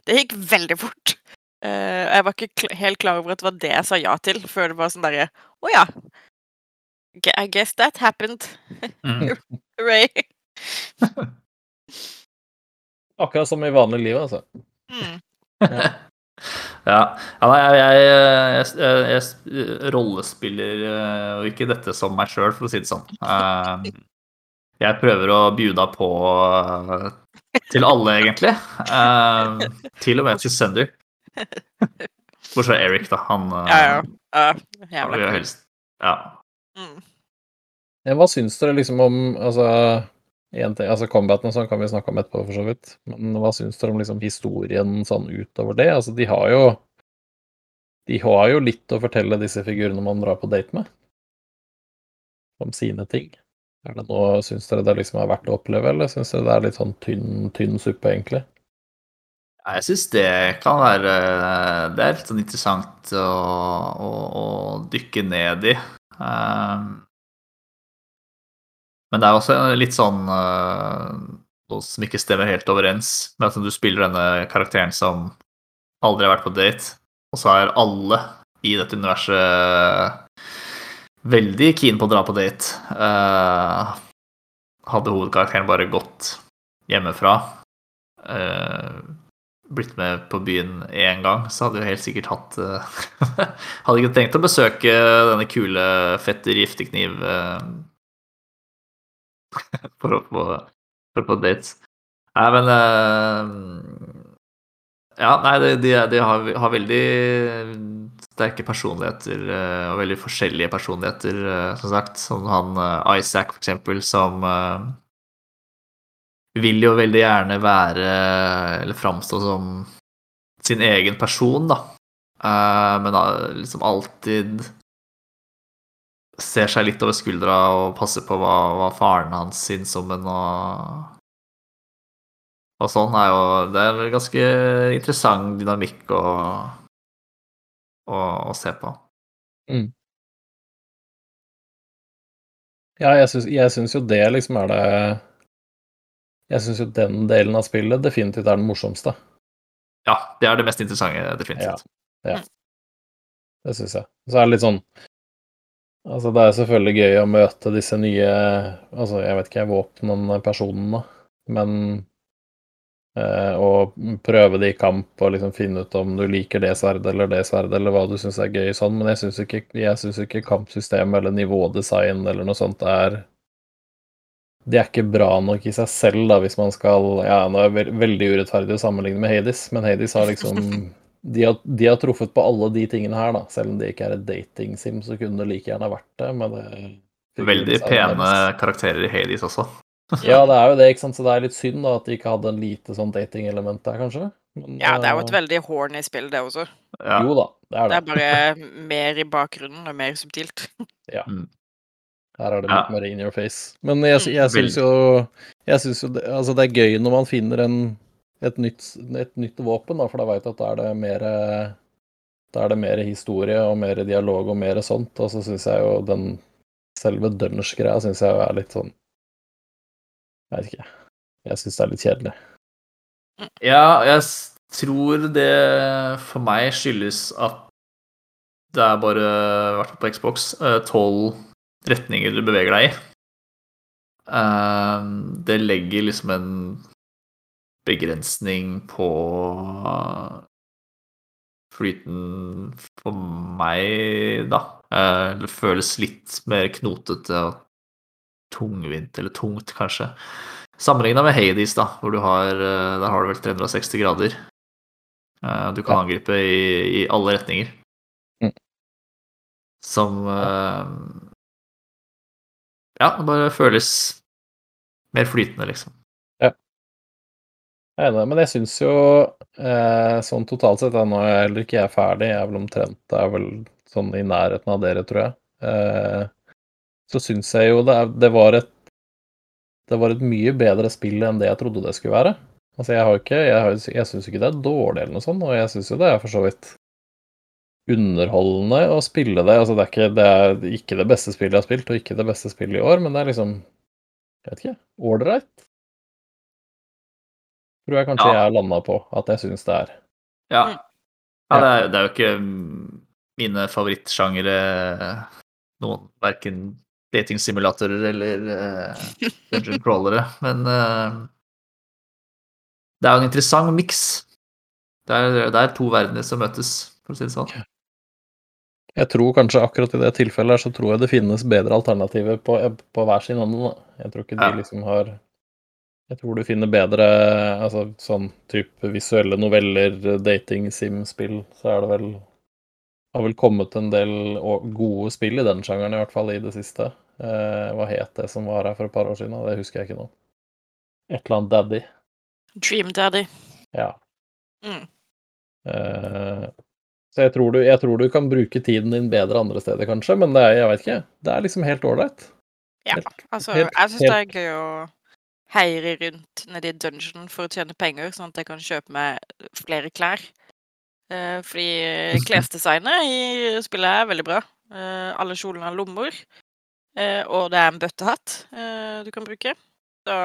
Det gikk veldig fort. Eh, jeg var ikke kl helt klar over at det var det jeg sa ja til, før det var sånn derre Å ja. G- I guess that happened. Mm. Hooray. Akkurat som i vanlig liv, altså. Mm. Ja. ja nei, jeg, jeg, jeg, jeg rollespiller jo og ikke dette som meg sjøl, for å si det sånn. Eh, Jeg prøver å bjuda på eh, til alle, egentlig. Eh, Til og med til Sunder. Bortsett fra Eric, da. Han eh, Ja, ja. ja jævla kul. helst Ja. Mm. Ja, hva syns dere liksom om altså, en ting, altså Combaten og sånn kan vi snakke om etterpå, for så vidt. Men hva syns dere om liksom historien sånn utover det? Altså, de har jo De har jo litt å fortelle disse figurene man drar på date med. Om sine ting. Er det noe, Syns dere det liksom er verdt å oppleve, eller syns dere det er litt sånn tynn, tynn suppe, egentlig? Jeg syns det kan være Det er litt sånn interessant å, å, å dykke ned i. Um, men det er også litt sånn uh, noe som ikke stemmer helt overens med at du spiller denne karakteren som aldri har vært på date, og så er alle i dette universet veldig keen på å dra på date. Uh, hadde hovedkarakteren bare gått hjemmefra uh, blitt med på byen én gang, så hadde jeg helt sikkert hatt eh, Hadde ikke tenkt å besøke denne kule fetter giftekniv eh, for å få for å få dates. Nei, men eh, Ja, nei, de, de, har, har veldig sterke personligheter, og veldig forskjellige personligheter, som sagt. Som han Isaac, for eksempel, som vil jo veldig gjerne være Eller framstå som sin egen person, da. Eh, men da liksom alltid ser seg litt over skuldra og passer på hva, hva faren hans syns om henne og Og sånn er jo Det er en ganske interessant dynamikk å, å, å se på. Ja, jeg syns, jeg syns jo det liksom er det Jeg syns jo den delen av spillet definitivt er den morsomste. Ja, det er det mest interessante, definitivt. Ja, Det syns jeg. Så er det litt sånn Altså, det er selvfølgelig gøy å møte disse nye Altså, jeg vet ikke, våpnene, personene, men eh, Å prøve det i kamp og liksom finne ut om du liker det sverdet eller det sverdet, eller hva du syns er gøy sånn, men jeg syns ikke, jeg synes ikke kampsystemet eller nivådesign eller noe sånt er de er ikke bra nok i seg selv, da, hvis man skal Ja, nå er det veldig urettferdig å sammenligne med Hades, men Hades har liksom de har, de har truffet på alle de tingene her, da. Selv om det ikke er et dating-sim, så kunne det like gjerne vært det. Men det Veldig pene karakterer i Hades også. Ja, det er jo det, ikke sant. Så det er litt synd da at de ikke hadde en lite sånn dating-element der, kanskje. Men, Ja, det er jo et eh, veldig horny spill, det også. Ja. Jo da, det er Det det. er bare mer i bakgrunnen og mer subtilt. Her er det Ja. litt mer in your face. Men jeg, jeg syns jo, jeg synes jo det, altså det er gøy når man finner en, et, nytt, et nytt våpen, da, for da veit du at da er det mer Da er det mer historie og mer dialog og mer sånt. Og så syns jeg jo den selve dunge-greia syns jeg er litt sånn Jeg vet ikke. Jeg syns det er litt kjedelig. Ja, jeg tror det for meg skyldes at det er bare, i hvert fall på Xbox, eh, tolv retninger du beveger deg i. Eh, Det legger liksom en begrensning på flyten for meg, da. Eh, Det føles litt mer knotete og tungvint, eller tungt, kanskje. Sammenligna med Hades, da, hvor du har, eh, der har du vel 360 grader. Eh, Du kan angripe i, i alle retninger. Mm. Som eh, Ja, det bare føles mer flytende, liksom. Jeg er enig, men jeg syns jo eh, sånn totalt sett da, Nå er heller ikke jeg ferdig, jeg er vel omtrent det er vel sånn i nærheten av dere, tror jeg. Eh, så syns jeg jo det, det var et Det var et mye bedre spill enn det jeg trodde det skulle være. Altså, jeg har ikke Jeg, jeg syns ikke det er dårlig eller noe sånt, og jeg syns jo det er for så vidt underholdende å spille det. Altså, det er ikke det, er ikke det beste spillet jeg har spilt, og ikke det beste spillet i år, men det er liksom Jeg vet ikke. Ålreit tror jeg kanskje Ja. jeg har landa på at jeg syns det er. Ja. Mm. ja det, er, det er jo ikke mm, mine favorittsjangere, noen verken datingsimulatorer eller uh, dungeon crawlere, men uh, det er jo en interessant miks. Det er, det er to verdener som møtes, for å si det sånn. Jeg tror kanskje akkurat i det tilfellet her så tror jeg det finnes bedre alternativer på, på hver sin hånd. Jeg tror ikke de liksom har Jeg tror du finner bedre altså sånn type visuelle noveller, dating-sim-spill, så er det vel har vel kommet en del gode spill i den sjangeren, i hvert fall i det siste. Eh, hva het det som var her for et par år siden? Det husker jeg ikke nå. Et eller annet Daddy. Dream Daddy. Ja. Mm. Eh, så jeg tror, du, jeg tror du kan bruke tiden din bedre andre steder, kanskje, men det er, jeg vet ikke. Det er liksom helt ålreit. Ja, altså, helt- jeg syns det er gøy å heire rundt nedi dungeon for å tjene penger, sånn at jeg kan kjøpe meg flere klær. Eh, fordi klesdesignet i spillet er veldig bra. Eh, alle kjolene har lommer, eh, og det er en bøttehatt eh, du kan bruke. Så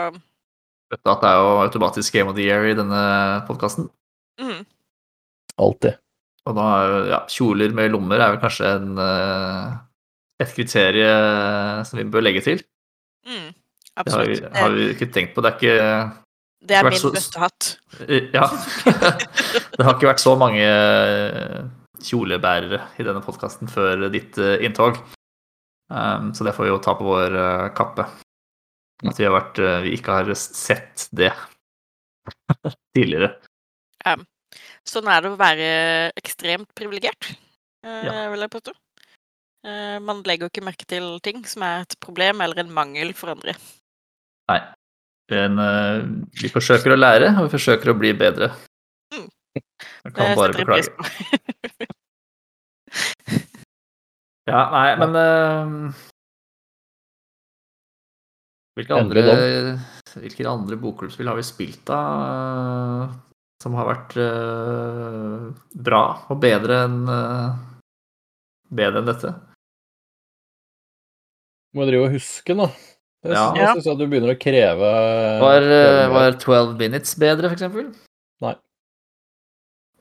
det er jo automatisk Game of the Year i denne podkasten. mm, Alltid. Og da er jo ja, kjoler med lommer er vel kanskje en, eh, et kriterium som vi bør legge til. mm, Det har vi, har vi ikke tenkt på. Det er ikke Det er min så- bøttehatt. Ja. Det har ikke vært så mange eh, kjolebærere i denne podkasten før ditt eh, inntog. Um, så det får vi jo ta på vår eh, kappe. At vi, har vært, eh, vi ikke har sett det tidligere. Sånn er det å være ekstremt privilegert, eh, Ja. vil jeg påstå. Eh, man legger jo ikke merke til ting som er et problem eller en mangel for andre. Nei. Men eh, vi forsøker å lære, og vi forsøker å bli bedre. Mm. Jeg Det kan bare setter beklage. Ja, nei, men uh, Hvilke andre, hvilke andre bokklubbspill har vi spilt, da? Som har vært uh, bra og bedre enn uh, bedre enn dette? Må drive og huske, nå. Jeg Ja. syns- jeg at du begynner å kreve Var, uh, var 12 Minutes bedre, eksempel? Nei.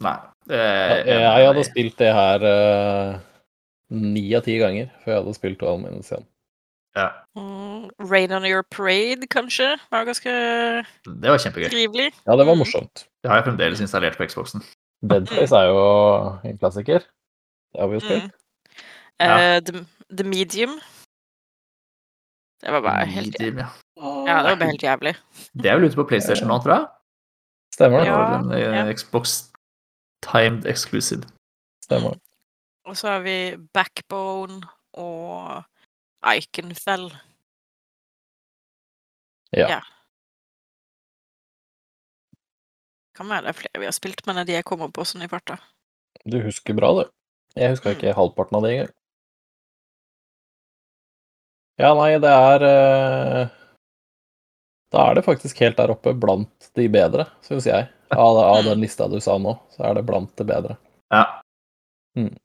Nei. det Ja, er- jeg hadde spilt det her ni av ti ganger før jeg hadde spilt Twelve Minutes igjen. Ja, Mm, Rain on your parade, kanskje, var ganske det var kjempegøy. trivelig. Ja, det var Mm. morsomt. Det har jeg fremdeles installert på Xboxen. Dead Space er jo en klassiker. Det har vi jo spilt. Mm. Ja. Eh, the, the Medium. Det var bare helt Medium, ja. Ja, det var bare helt jævlig. Det er vel ute på PlayStation nå, tror jeg? Stemmer det. Det Ja. det en eh, ja. Xbox timed exclusive. Stemmer. Og så har vi Backbone og Iconfell. Ja. Ja. Kan være det er flere vi har spilt, men det er de jeg kommer på sånn i farta. Du husker bra, du. Jeg huska Mm. ikke halvparten av det engang. Ja, nei, det er eh, Da er det faktisk helt der oppe blant de bedre, syns jeg. Av, av den lista du sa nå, så er det blant det bedre. Ja. Mm.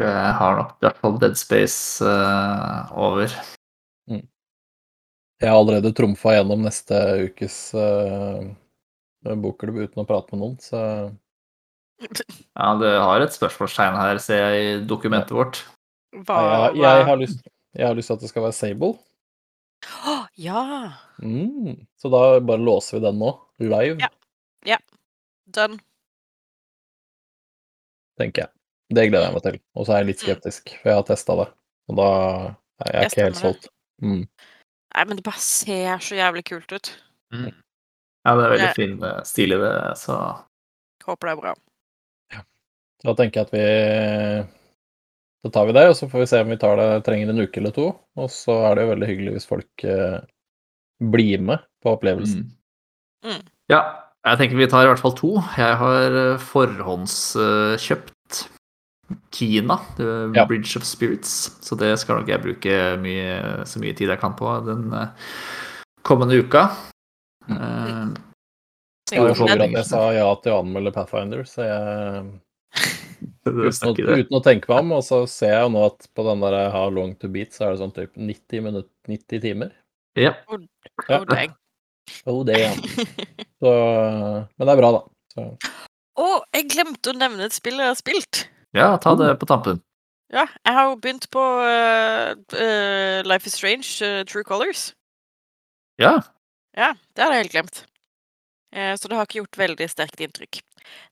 Jeg har nok i hvert fall Dead Space uh, over. Jeg har allerede trumfa gjennom neste ukes uh, bokklubb uten å prate med noen, så Ja, du har et spørsmålstegn her, ser jeg i dokumentet vårt. Hva, jeg, jeg, har lyst, jeg har lyst til at det skal være Sable. Å, ja! Mm. Så da bare låser vi den nå, live, Ja. Done. tenker jeg. Det gleder jeg meg til. Og så er jeg litt Mm. skeptisk, for jeg har testa det. Og da er jeg Jeg ikke helt solgt. Mm. Nei, men det bare ser så jævlig kult ut. Ja, det er veldig fin eh, stil i det, så Håper det er bra. Da tenker jeg at vi Da tar vi det, og så får vi se om vi tar det, trenger en uke eller to. Og så er det jo veldig hyggelig hvis folk eh, blir med på opplevelsen. Mm. Ja, jeg tenker vi tar i hvert fall to. Jeg har eh, forhåndskjøpt Kina, Ja. Bridge of Spirits, så det skal nok jeg bruke mye, så mye tid jeg kan på den eh, kommende uka. Eh, Så Jeg Jo, så men- over at jeg sa ja til å anmelde Pathfinder, så jeg uten uten å tenke meg om, og så ser jeg jo nå at på den der How Long To Beat, så er det sånn typ 90 minutter, 90 timer. Ja. Ja. Oh, dang. Oh, det, ja. Så, men det er bra, da. Å, Å, jeg glemte å nevne et spill jeg har spilt. ja, ta det på tampen. Ja, jeg har jo begynt på uh, uh, Life is Strange, uh, True Colors. Ja. Ja, det hadde jeg helt glemt. Eh, så det har ikke gjort veldig sterkt inntrykk.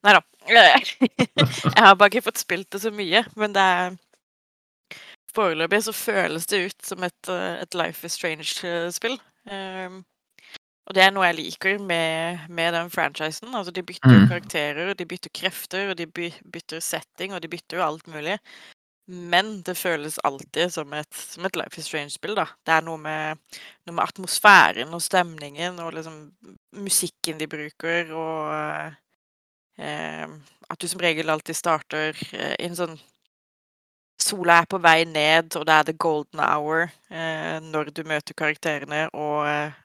Nei da. jeg har bare ikke fått spilt det så mye, men det er Foreløpig så føles det ut som et, eh, et Life is Strange-spill. Um, og det er noe jeg liker med, med den franchisen. Altså, de bytter Mm. karakterer, de bytter krefter, og de bytter setting, og de bytter jo alt mulig. Men det føles alltid som et, som et Life is Strange-spill, da. Det er noe med, noe med atmosfæren og stemningen og liksom musikken de bruker, og eh, at du som regel alltid starter eh, i en sånn Sola er på vei ned, og det er the golden hour eh, når du møter karakterene og, eh,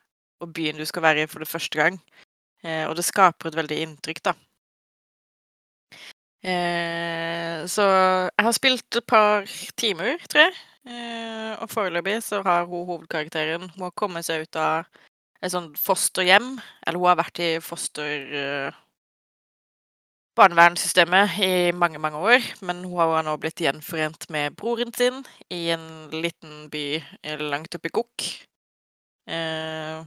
og byen du skal være i for det første gang. Eh, og det skaper et veldig inntrykk, da. Eh, så jeg har spilt et par timer, tror jeg. Eh, og foreløpig så har hun hovedkarakteren Hun har kommet seg ut av et sånt fosterhjem. Eller hun har vært i foster... Eh, barnevernssystemet i mange, mange år, men hun har nå blitt gjenforent med broren sin i en liten by langt oppe i Gokk. Eh,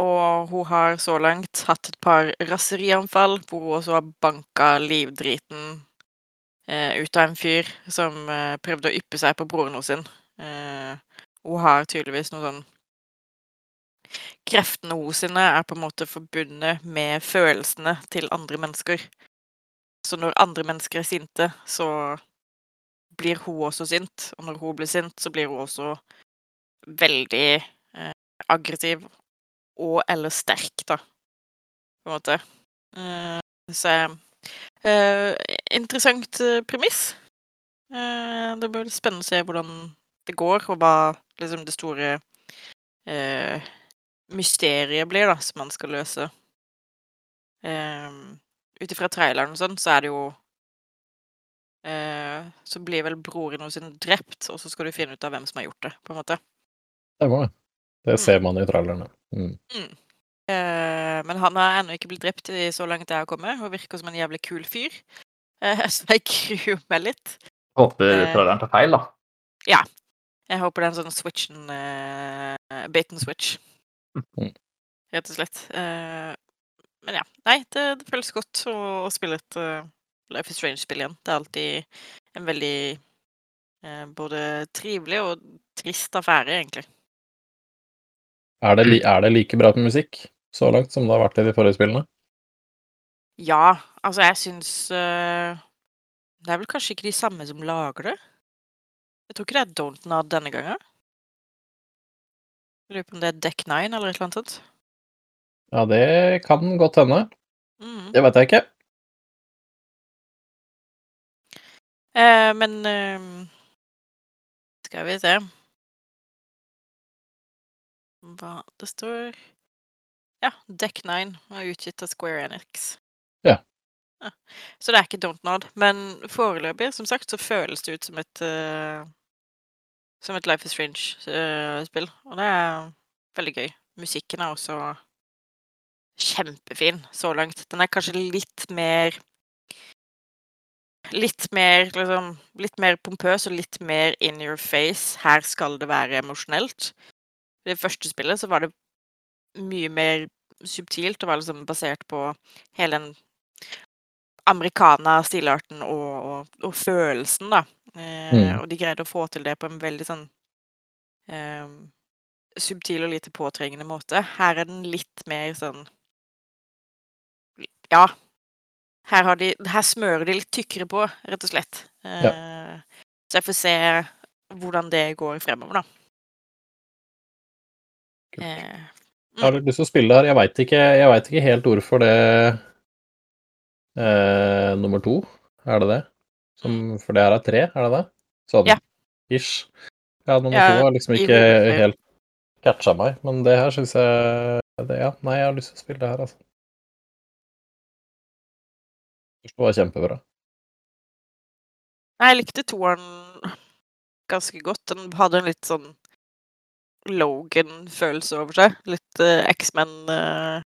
og hun har så langt hatt et par raserianfall, hvor hun også har banka livdriten eh, ut av en fyr som eh, prøvde å yppe seg på broren sin. Eh, hun har tydeligvis noe sånn Kreftene hennes er på en måte forbundet med følelsene til andre mennesker. Så når andre mennesker er sinte, så blir hun også sint. Og når hun blir sint, så blir hun også veldig eh, aggressiv og eller sterk, da, på en måte. Uh, så uh, Interessant eh, premiss. Uh, det blir spennende å se hvordan det går, og hva liksom det store mysteriet blir, da, som man skal løse. Uh, Ut ifra traileren og sånn, så er det jo Så blir vel broren hennes drept, og så skal du finne ut av hvem som har gjort det, på en måte. det var det. Det ser man i trallerne. Mm. Eh, men han har ennå ikke blitt drept i så langt jeg har kommet, og virker som en jævlig kul fyr. Eh, så jeg gruer meg litt. Håper Eh. traileren tar feil, da. Ja. Jeg håper det er en sånn switchen uh, Bait and switch. Mm. Rett og slett. Eh, men ja. Nei, det, det føles godt å, å spille et uh, Life is Strange-spill igjen. Det er alltid en veldig Eh, både trivelig og trist affære, egentlig. Er det, er det like bra med musikk så langt som det har vært i de forrige spillene? Ja, altså jeg syns uh, Det er vel kanskje ikke de samme som lager det? Jeg tror ikke det er Don't Nod denne gangen. Jeg lurer på om det er Deck Nine eller et eller annet sånt. Ja, det kan godt hende. Mm. Det vet jeg ikke. Uh, men uh, Skal vi se Hva det står Ja, Deck Nine var utgitt av Square Enix. Ja. Ja. Så det er ikke Don't Nod. Men foreløpig, som sagt, så føles det ut som et uh, Som et Life is Fringe-spill. og det er veldig gøy. Musikken er også kjempefin så langt. Den er kanskje litt mer Litt mer liksom Litt mer pompøs og litt mer in your face. Her skal det være emosjonelt. I det første spillet så var det mye mer subtilt. og var liksom basert på hele den americana-stilarten og, og, og følelsen, da. Eh, Mm. Og de greide å få til det på en veldig sånn eh, subtil og lite påtrengende måte. Her er den litt mer sånn Ja. Her, har de, her smører de litt tykkere på, rett og slett. Eh, Så jeg får se hvordan det går fremover, da. Eh, har du lyst til å spille det her. Jeg veit ikke, vet ikke helt hvorfor det eh, Nummer to, er det det? Som, for det her er tre, er det det? Sånn Ja. ish. Ja, nummer Ja, to har liksom ikke helt catcha meg, men det her syns jeg det, Ja, nei, jeg har lyst til å spille det her, altså. Det var kjempebra. Nei, jeg likte toeren ganske godt. Den hadde en litt sånn Logan-følelse over seg. Litt uh, X-Men-preg.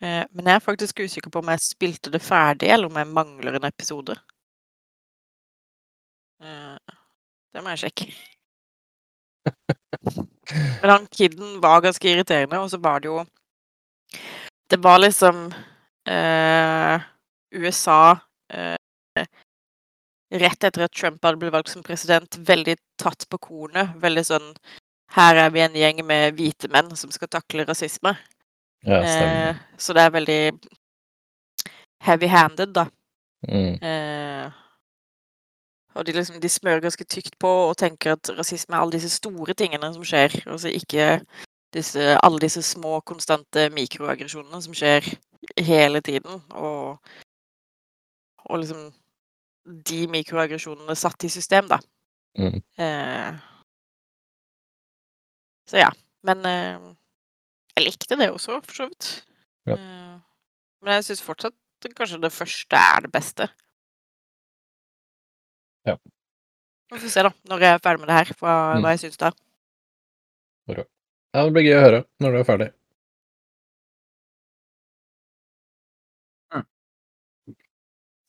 Eh, men jeg er faktisk usikker på om jeg spilte det ferdig, eller om jeg mangler en episode. Eh, det må jeg sjekke. Men han kiden var ganske irriterende, og så var det jo Det var liksom eh, USA eh, rett etter at Trump hadde blitt valgt som president, veldig tatt på kornet. Veldig sånn Her er vi en gjeng med hvite menn som skal takle rasisme. Ja. Eh, så det er veldig heavy-handed, da. Mm. Eh, og de, liksom, de smører ganske tykt på og tenker at rasisme er alle disse store tingene som skjer, og så ikke disse, alle disse små, konstante mikroaggresjonene som skjer hele tiden. Og, og liksom de mikroaggresjonene satt i system, da. Mm. Eh, så ja. Men eh, jeg likte det også, for så vidt. Ja. Eh, men jeg syns fortsatt kanskje det første er det beste. Ja. Vi får se, da, når jeg er ferdig med det her, hva, Mm. hva jeg syns da. Ja, det blir gøy å høre når du er ferdig.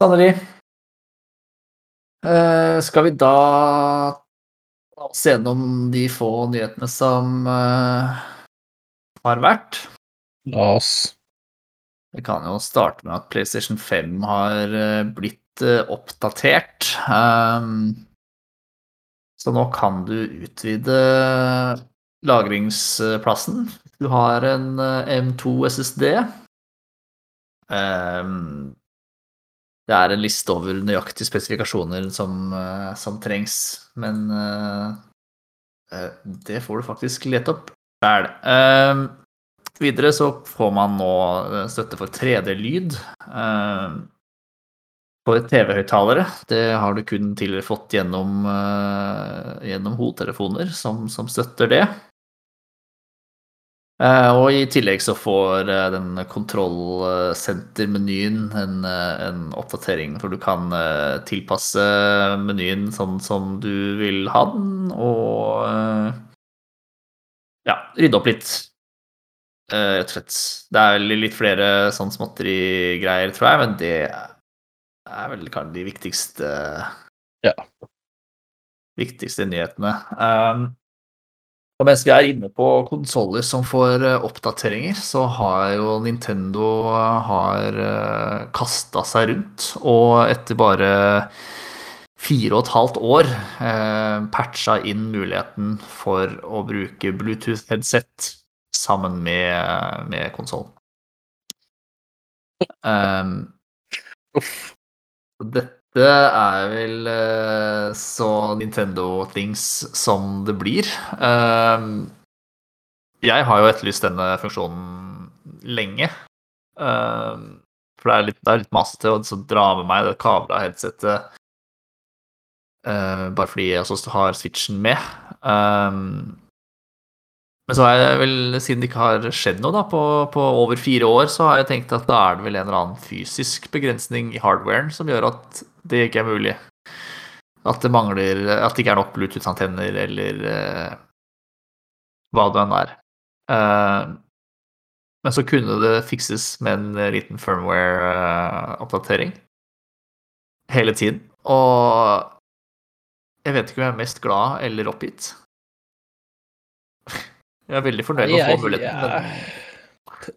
Sannelig. Eh, skal vi da ta oss gjennom de få nyhetene som eh, har vært? La oss. Vi kan jo starte med at PlayStation 5 har eh, blitt oppdatert. Så nå kan du utvide lagringsplassen. Du har en eh, M2 SSD. Det er en liste over nøyaktige spesifikasjoner som, eh, som trengs, men uh, det får du faktisk lete opp sjæl. Uh, Videre så får man nå støtte for 3D-lyd. Uh, For TV-høyttalere. Det har du kun tidligere fått gjennom, gjennom hodetelefoner som, som støtter det. Eh, Og i tillegg så får eh, den kontrollsentermenyen en, eh, en oppdatering, for du kan tilpasse menyen sånn som du vil ha den, og ja, rydde opp litt. Rett og slett. Det er litt flere sånn småtterigreier, tror jeg, men det er vel kanskje de viktigste Ja. viktigste nyhetene. Um, og mens vi er inne på konsoller som får eh, oppdateringer, så har jo Nintendo har uh, kasta seg rundt, og etter bare fire og et halvt år eh, patcha inn muligheten for å bruke Bluetooth-headset sammen med, med konsollen. Um, dette er vel eh, så Nintendo-things som det blir. Um, jeg har jo etterlyst denne funksjonen lenge. Um, for det er litt, det er litt masete å dra med meg det kabla headsetet bare fordi jeg også har switchen med. Men så har jeg vel, siden det ikke har skjedd noe da, på, på, over fire år, så har jeg tenkt at da er det vel en eller annen fysisk begrensning i hardwaren som gjør at det ikke er mulig. At det mangler At det ikke er nok Bluetooth-antenner eller uh, hva det enn er. Uh, men så kunne det fikses med en liten firmware-oppdatering hele tiden. Og jeg vet ikke om jeg er mest glad eller oppgitt. Jeg er veldig fornøyd med å få muligheten.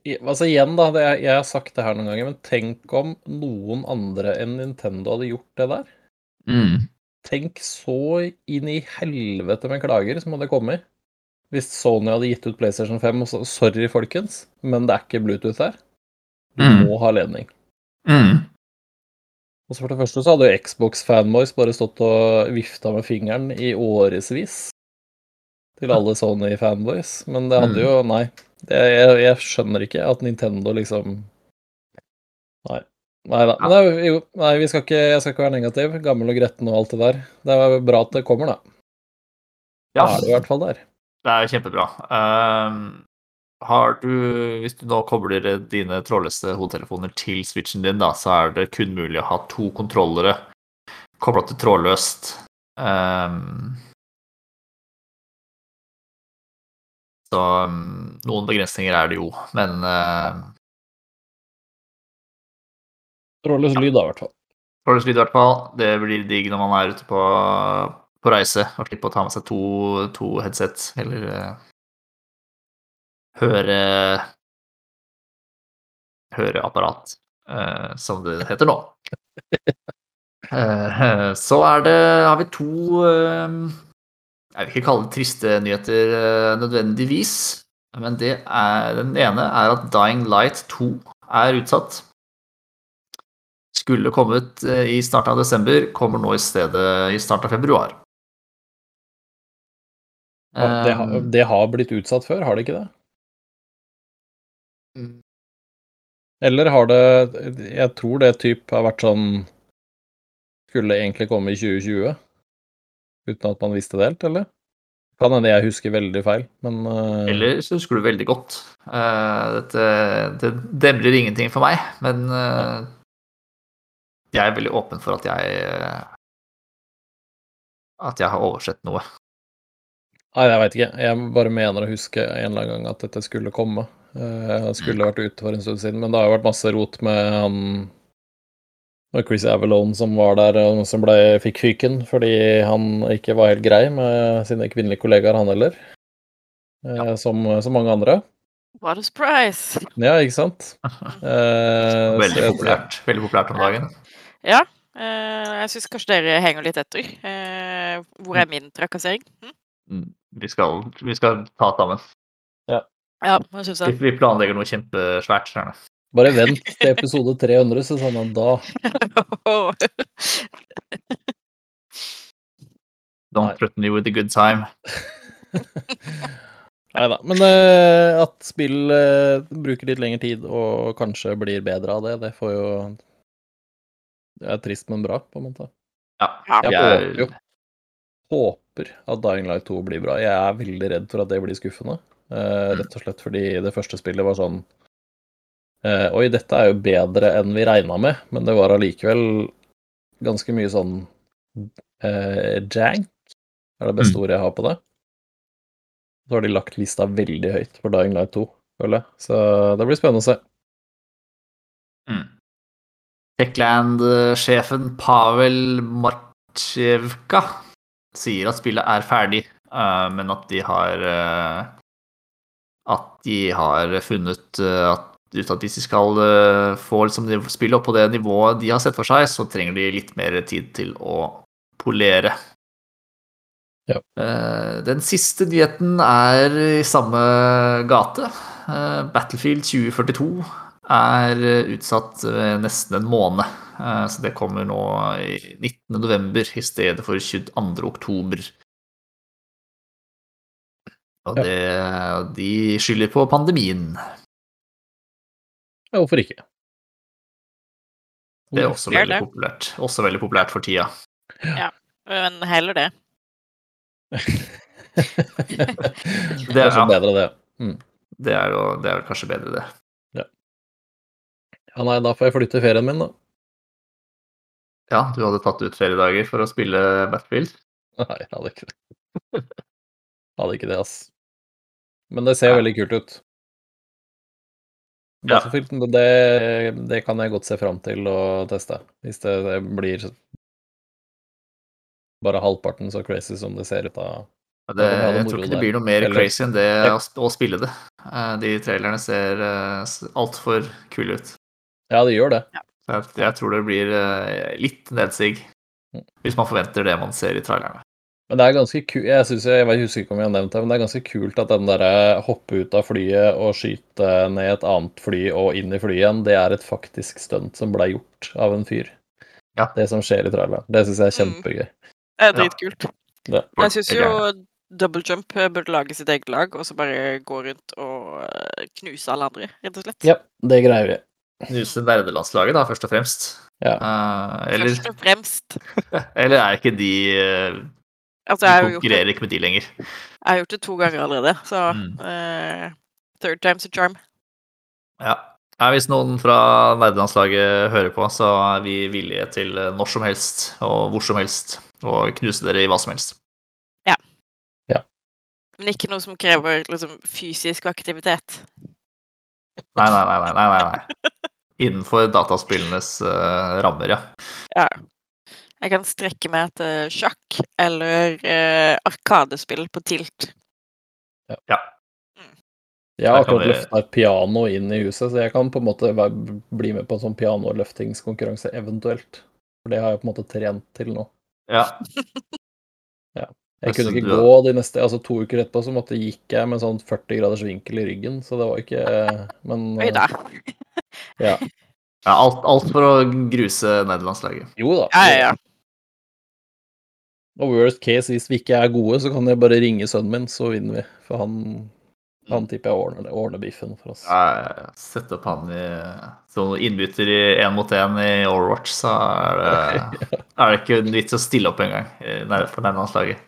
Jeg, altså igjen, da. Det, jeg har sagt det her noen ganger, men tenk om noen andre enn Nintendo hadde gjort det der. Mm. Tenk så inn i helvete med klager som hadde kommet hvis Sony hadde gitt ut PlayStation 5 og så Sorry, folkens, men det er ikke Bluetooth her. Du Mm. må ha ledning. Mm. Og så For det første så hadde jo Xbox-fanboys bare stått og vifta med fingeren i årevis til alle Sony-fanboys, men det hadde jo Nei. Det, jeg, jeg skjønner ikke at Nintendo liksom Nei. Nei da. Men det jo, nei, vi skal ikke, jeg skal ikke være negativ. Gammel og gretten og alt det der. Det er bra at det kommer, da. Ja, Da er det i hvert fall der. det er kjempebra. Um, har du, hvis du nå kobler dine trådløse hodetelefoner til switchen din, da, så er det kun mulig å ha to kontrollere kobla til trådløst. Um, så um, noen begrensninger er det jo, men uh, Trådløs lyd, da, i hvert fall. trådløs lyd i hvert fall. Det blir digg når man er ute på, på reise og slipper å ta med seg to, to headset, eller uh, høre høreapparat, uh, som det heter nå. Eh, så er det Har vi to eh, Jeg vil ikke kalle det triste nyheter eh, nødvendigvis. Men det er, den ene er at Dying Light 2 er utsatt. Skulle kommet eh, i starten av desember, kommer nå i stedet i starten av februar. Det, har, Um, det har blitt utsatt før, har det ikke det? Eller har det Jeg tror det typ har vært sånn Skulle egentlig komme i 2020, uten at man visste det helt, eller? Kan hende jeg husker veldig feil, men uh... Eller så husker du veldig godt. Uh, dette, det demrer ingenting for meg, men uh, jeg er veldig åpen for at jeg At jeg har oversett noe. Nei, jeg veit ikke. Jeg bare mener å huske en eller annen gang at dette skulle komme. Uh, Det skulle vært ute for en stund siden, men det har jo vært masse rot med han og Chris Avalone som var der, og som ble, fikk fyken fordi han ikke var helt grei med sine kvinnelige kollegaer, han heller. Ja. Som, som mange andre. What a surprise! Ja, ikke sant? Eh, Veldig jeg- populært, veldig populært om dagen. Ja, eh, jeg syns kanskje dere henger litt etter. Eh, hvor er min trakassering? Hm? Mm, Vi skal, vi skal ta sammen. Ja, hva syns Vi, jeg? vi planlegger noe kjempesvært. Skjønner du. Bare vent til episode 300, så sa han Da Don't threaten me with a good time. Nei da. Men uh, at spill uh, bruker litt lengre tid og kanskje blir bedre av det, det får jo Det er trist, men bra, på en måte. Ja. Jeg jeg håper jo håper at Dying Light 2 blir bra. Jeg er veldig redd for at det blir skuffende. eh, Mm. rett og slett fordi det første spillet var sånn eh, Oi, dette er jo bedre enn vi regna med, men det var allikevel ganske mye sånn eh, jank, er det beste Mm. ordet jeg har på det. Så har de lagt lista veldig høyt for Dying Light 2, føler jeg. Så det blir spennende å se. Mm. Techland-sjefen Pavel Martsjevka sier at spillet er ferdig, eh, men at de har At de har funnet at ut at hvis de skal eh, få liksom, spillet opp på det nivået de har sett for seg, så trenger de litt mer tid til å polere. Ja. Eh, Den siste nyheten er i samme gate. Eh, Battlefield 2042 er utsatt nesten en måned. Så det kommer nå i 19. november i stedet for 22. oktober. Og det, de skylder på pandemien. Ja, hvorfor ikke? Det er også veldig populært. Også veldig populært for tida. Men heller det. Det er, Kanskje bedre det. det er jo det er vel kanskje bedre, det. Ja, nei, da får jeg flytte ferien min, da. Ja, du hadde tatt ut feriedager for å spille Battlefield. Nei, jeg hadde ikke det. hadde ikke det, ass. Men det ser Ja. veldig kult ut. Ja. Det, det kan jeg godt se fram til å teste. Hvis det, det blir bare halvparten så crazy som det ser ut av Det, Ja, det jeg tror ikke det blir noe mer Eller- crazy enn det å, spille det. Eh, De trailerne ser uh, altfor kule ut. Ja, det gjør det. Jeg, jeg tror det blir eh, litt nedsig Mm. hvis man forventer det man ser i trailerne. Men det er ganske kult Jeg synes, jeg, jeg husker ikke om jeg har nevnt det, men det er ganske kult at den derre hoppe ut av flyet og skyte ned et annet fly og inn i flyet igjen, det er et faktisk stunt som ble gjort av en fyr. Ja. Det som skjer i traileren. Det syns jeg er Mm. kjempegøy. Det er Ja. dritkult. Ja. Jeg syns jo Double Jump burde lage sitt eget lag, og så bare gå rundt og eh, knuse alle andre, rett og slett. Ja, det greier vi. Knuse nerdelandslaget, da, først og fremst. Ja. Uh, eller, Først og fremst. eller er ikke de eh, Altså, jeg har, gjort konkurrerer ikke med de lenger. jeg har gjort det to ganger allerede, så Mm. uh, third time's a charm. Ja. Ja, hvis noen fra nerdelandslaget hører på, så er vi villige til eh, når som helst og hvor som helst å knuse dere i hva som helst. Ja. Men ikke noe som krever liksom, fysisk aktivitet. Nei, nei, nei. nei, nei, nei, nei. Innenfor dataspillenes uh, rammer, ja. Ja. Jeg kan strekke meg etter sjakk eller eh, arkadespill på tilt. ja. Jeg har akkurat løfta et piano inn i huset, så jeg kan på en måte bli med på en sånn pianoløftingskonkurranse eventuelt. For det har jeg på en måte trent til nå. ja. Jeg Altså, kunne ikke gå de neste altså To uker etterpå så måtte gikk jeg med sånn 40 graders vinkel i ryggen, så det var ikke Men Oi da. ja. ja alt, alt for å gruse nederlandslaget. Jo da. Ja, ja, ja. Og worst case, hvis vi ikke er gode, så kan jeg bare ringe sønnen min, så vinner vi. For han, han tipper jeg ordner, ordner biffen for oss. Ja, Sette opp han i som innbytter i én mot én i Overwatch, så er det, er det ikke vits å stille opp engang for nederlandslaget.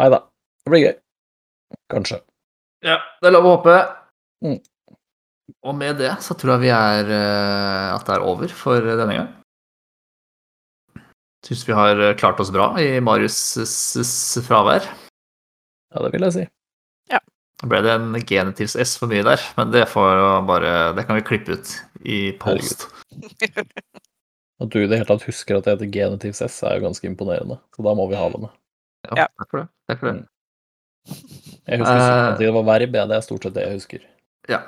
Nei da. Det blir gøy. Kanskje. Ja, det er lov å håpe. Mm. Og med det så tror jeg vi er eh, at det er over for denne gang. Syns vi har eh, klart oss bra i Marius' fravær. Ja, det vil jeg si. Ja. Da ble det en genitils S for mye der, men det får bare Det kan vi klippe ut i post. At du i det hele tatt husker at det heter genitivs S, er jo ganske imponerende. Så da må vi ha det med. Ja, Ja. takk for det. Takk for det. Jeg husker uh, at det var verb, ja. Det er stort sett det jeg husker. Ja.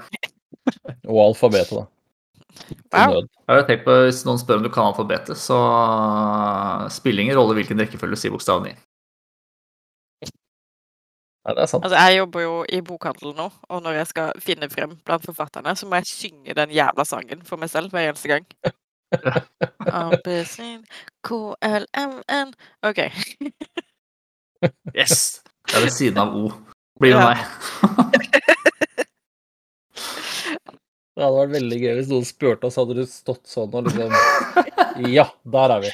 Og alfabetet, da. Wow. Jeg har tenkt på, Hvis noen spør om du kan alfabetet, så spiller ingen rolle hvilken rekkefølge du sier bokstaven i. Ja, det er sant. Altså, jeg jobber jo i bokhandel nå, og når jeg skal finne frem blant forfatterne, så må jeg synge den jævla sangen for meg selv hver eneste gang. A, B, C, K, L, M, N OK. Yes! Det er ved siden av O. Blir med Ja. meg. Det hadde vært veldig gøy hvis noen spurte oss, hadde du stått sånn og liksom Ja, der er vi.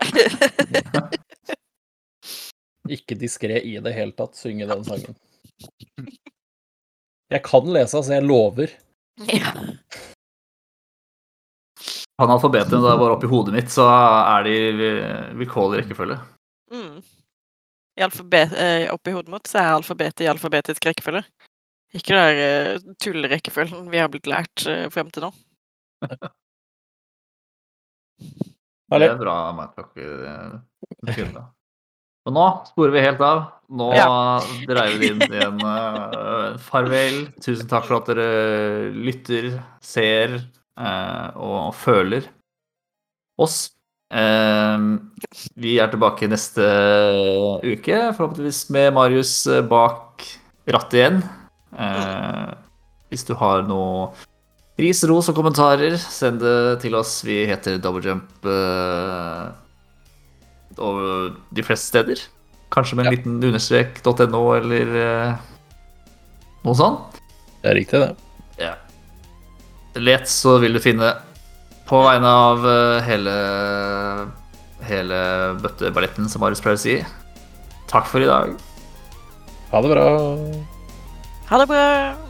Ikke diskré i det hele tatt, synge den sangen. Jeg kan lese, altså. Jeg lover. Ja. Han alfabetet da var oppi hodet mitt, så er de vi- vilkårlig rekkefølge. Mm. I alfabet, eh, oppi hodet mitt så er alfabetet i alfabetisk rekkefølge. Ikke den der eh, tullerekkefølgen vi har blitt lært eh, frem til nå. Det er bra mindfuck. eh. Og nå sporer vi helt av. Nå dreier vi inn i en uh, farvel. Tusen takk for at dere lytter, ser uh, og føler oss. Uh, vi er tilbake neste uke, forhåpentligvis med Marius bak rattet igjen. Eh, hvis du har noe ris, ros og kommentarer, send det til oss. Vi heter Doublejump eh, over de fleste steder. Kanskje med en Ja. liten understrek .no eller eh, noe sånt. Det er riktig, det. Ja. Let, så vil du finne på vegne av eh, hele hele bøtteballetten, som Marius pleier å si. Takk for i dag. Ha det bra. Ha det bra!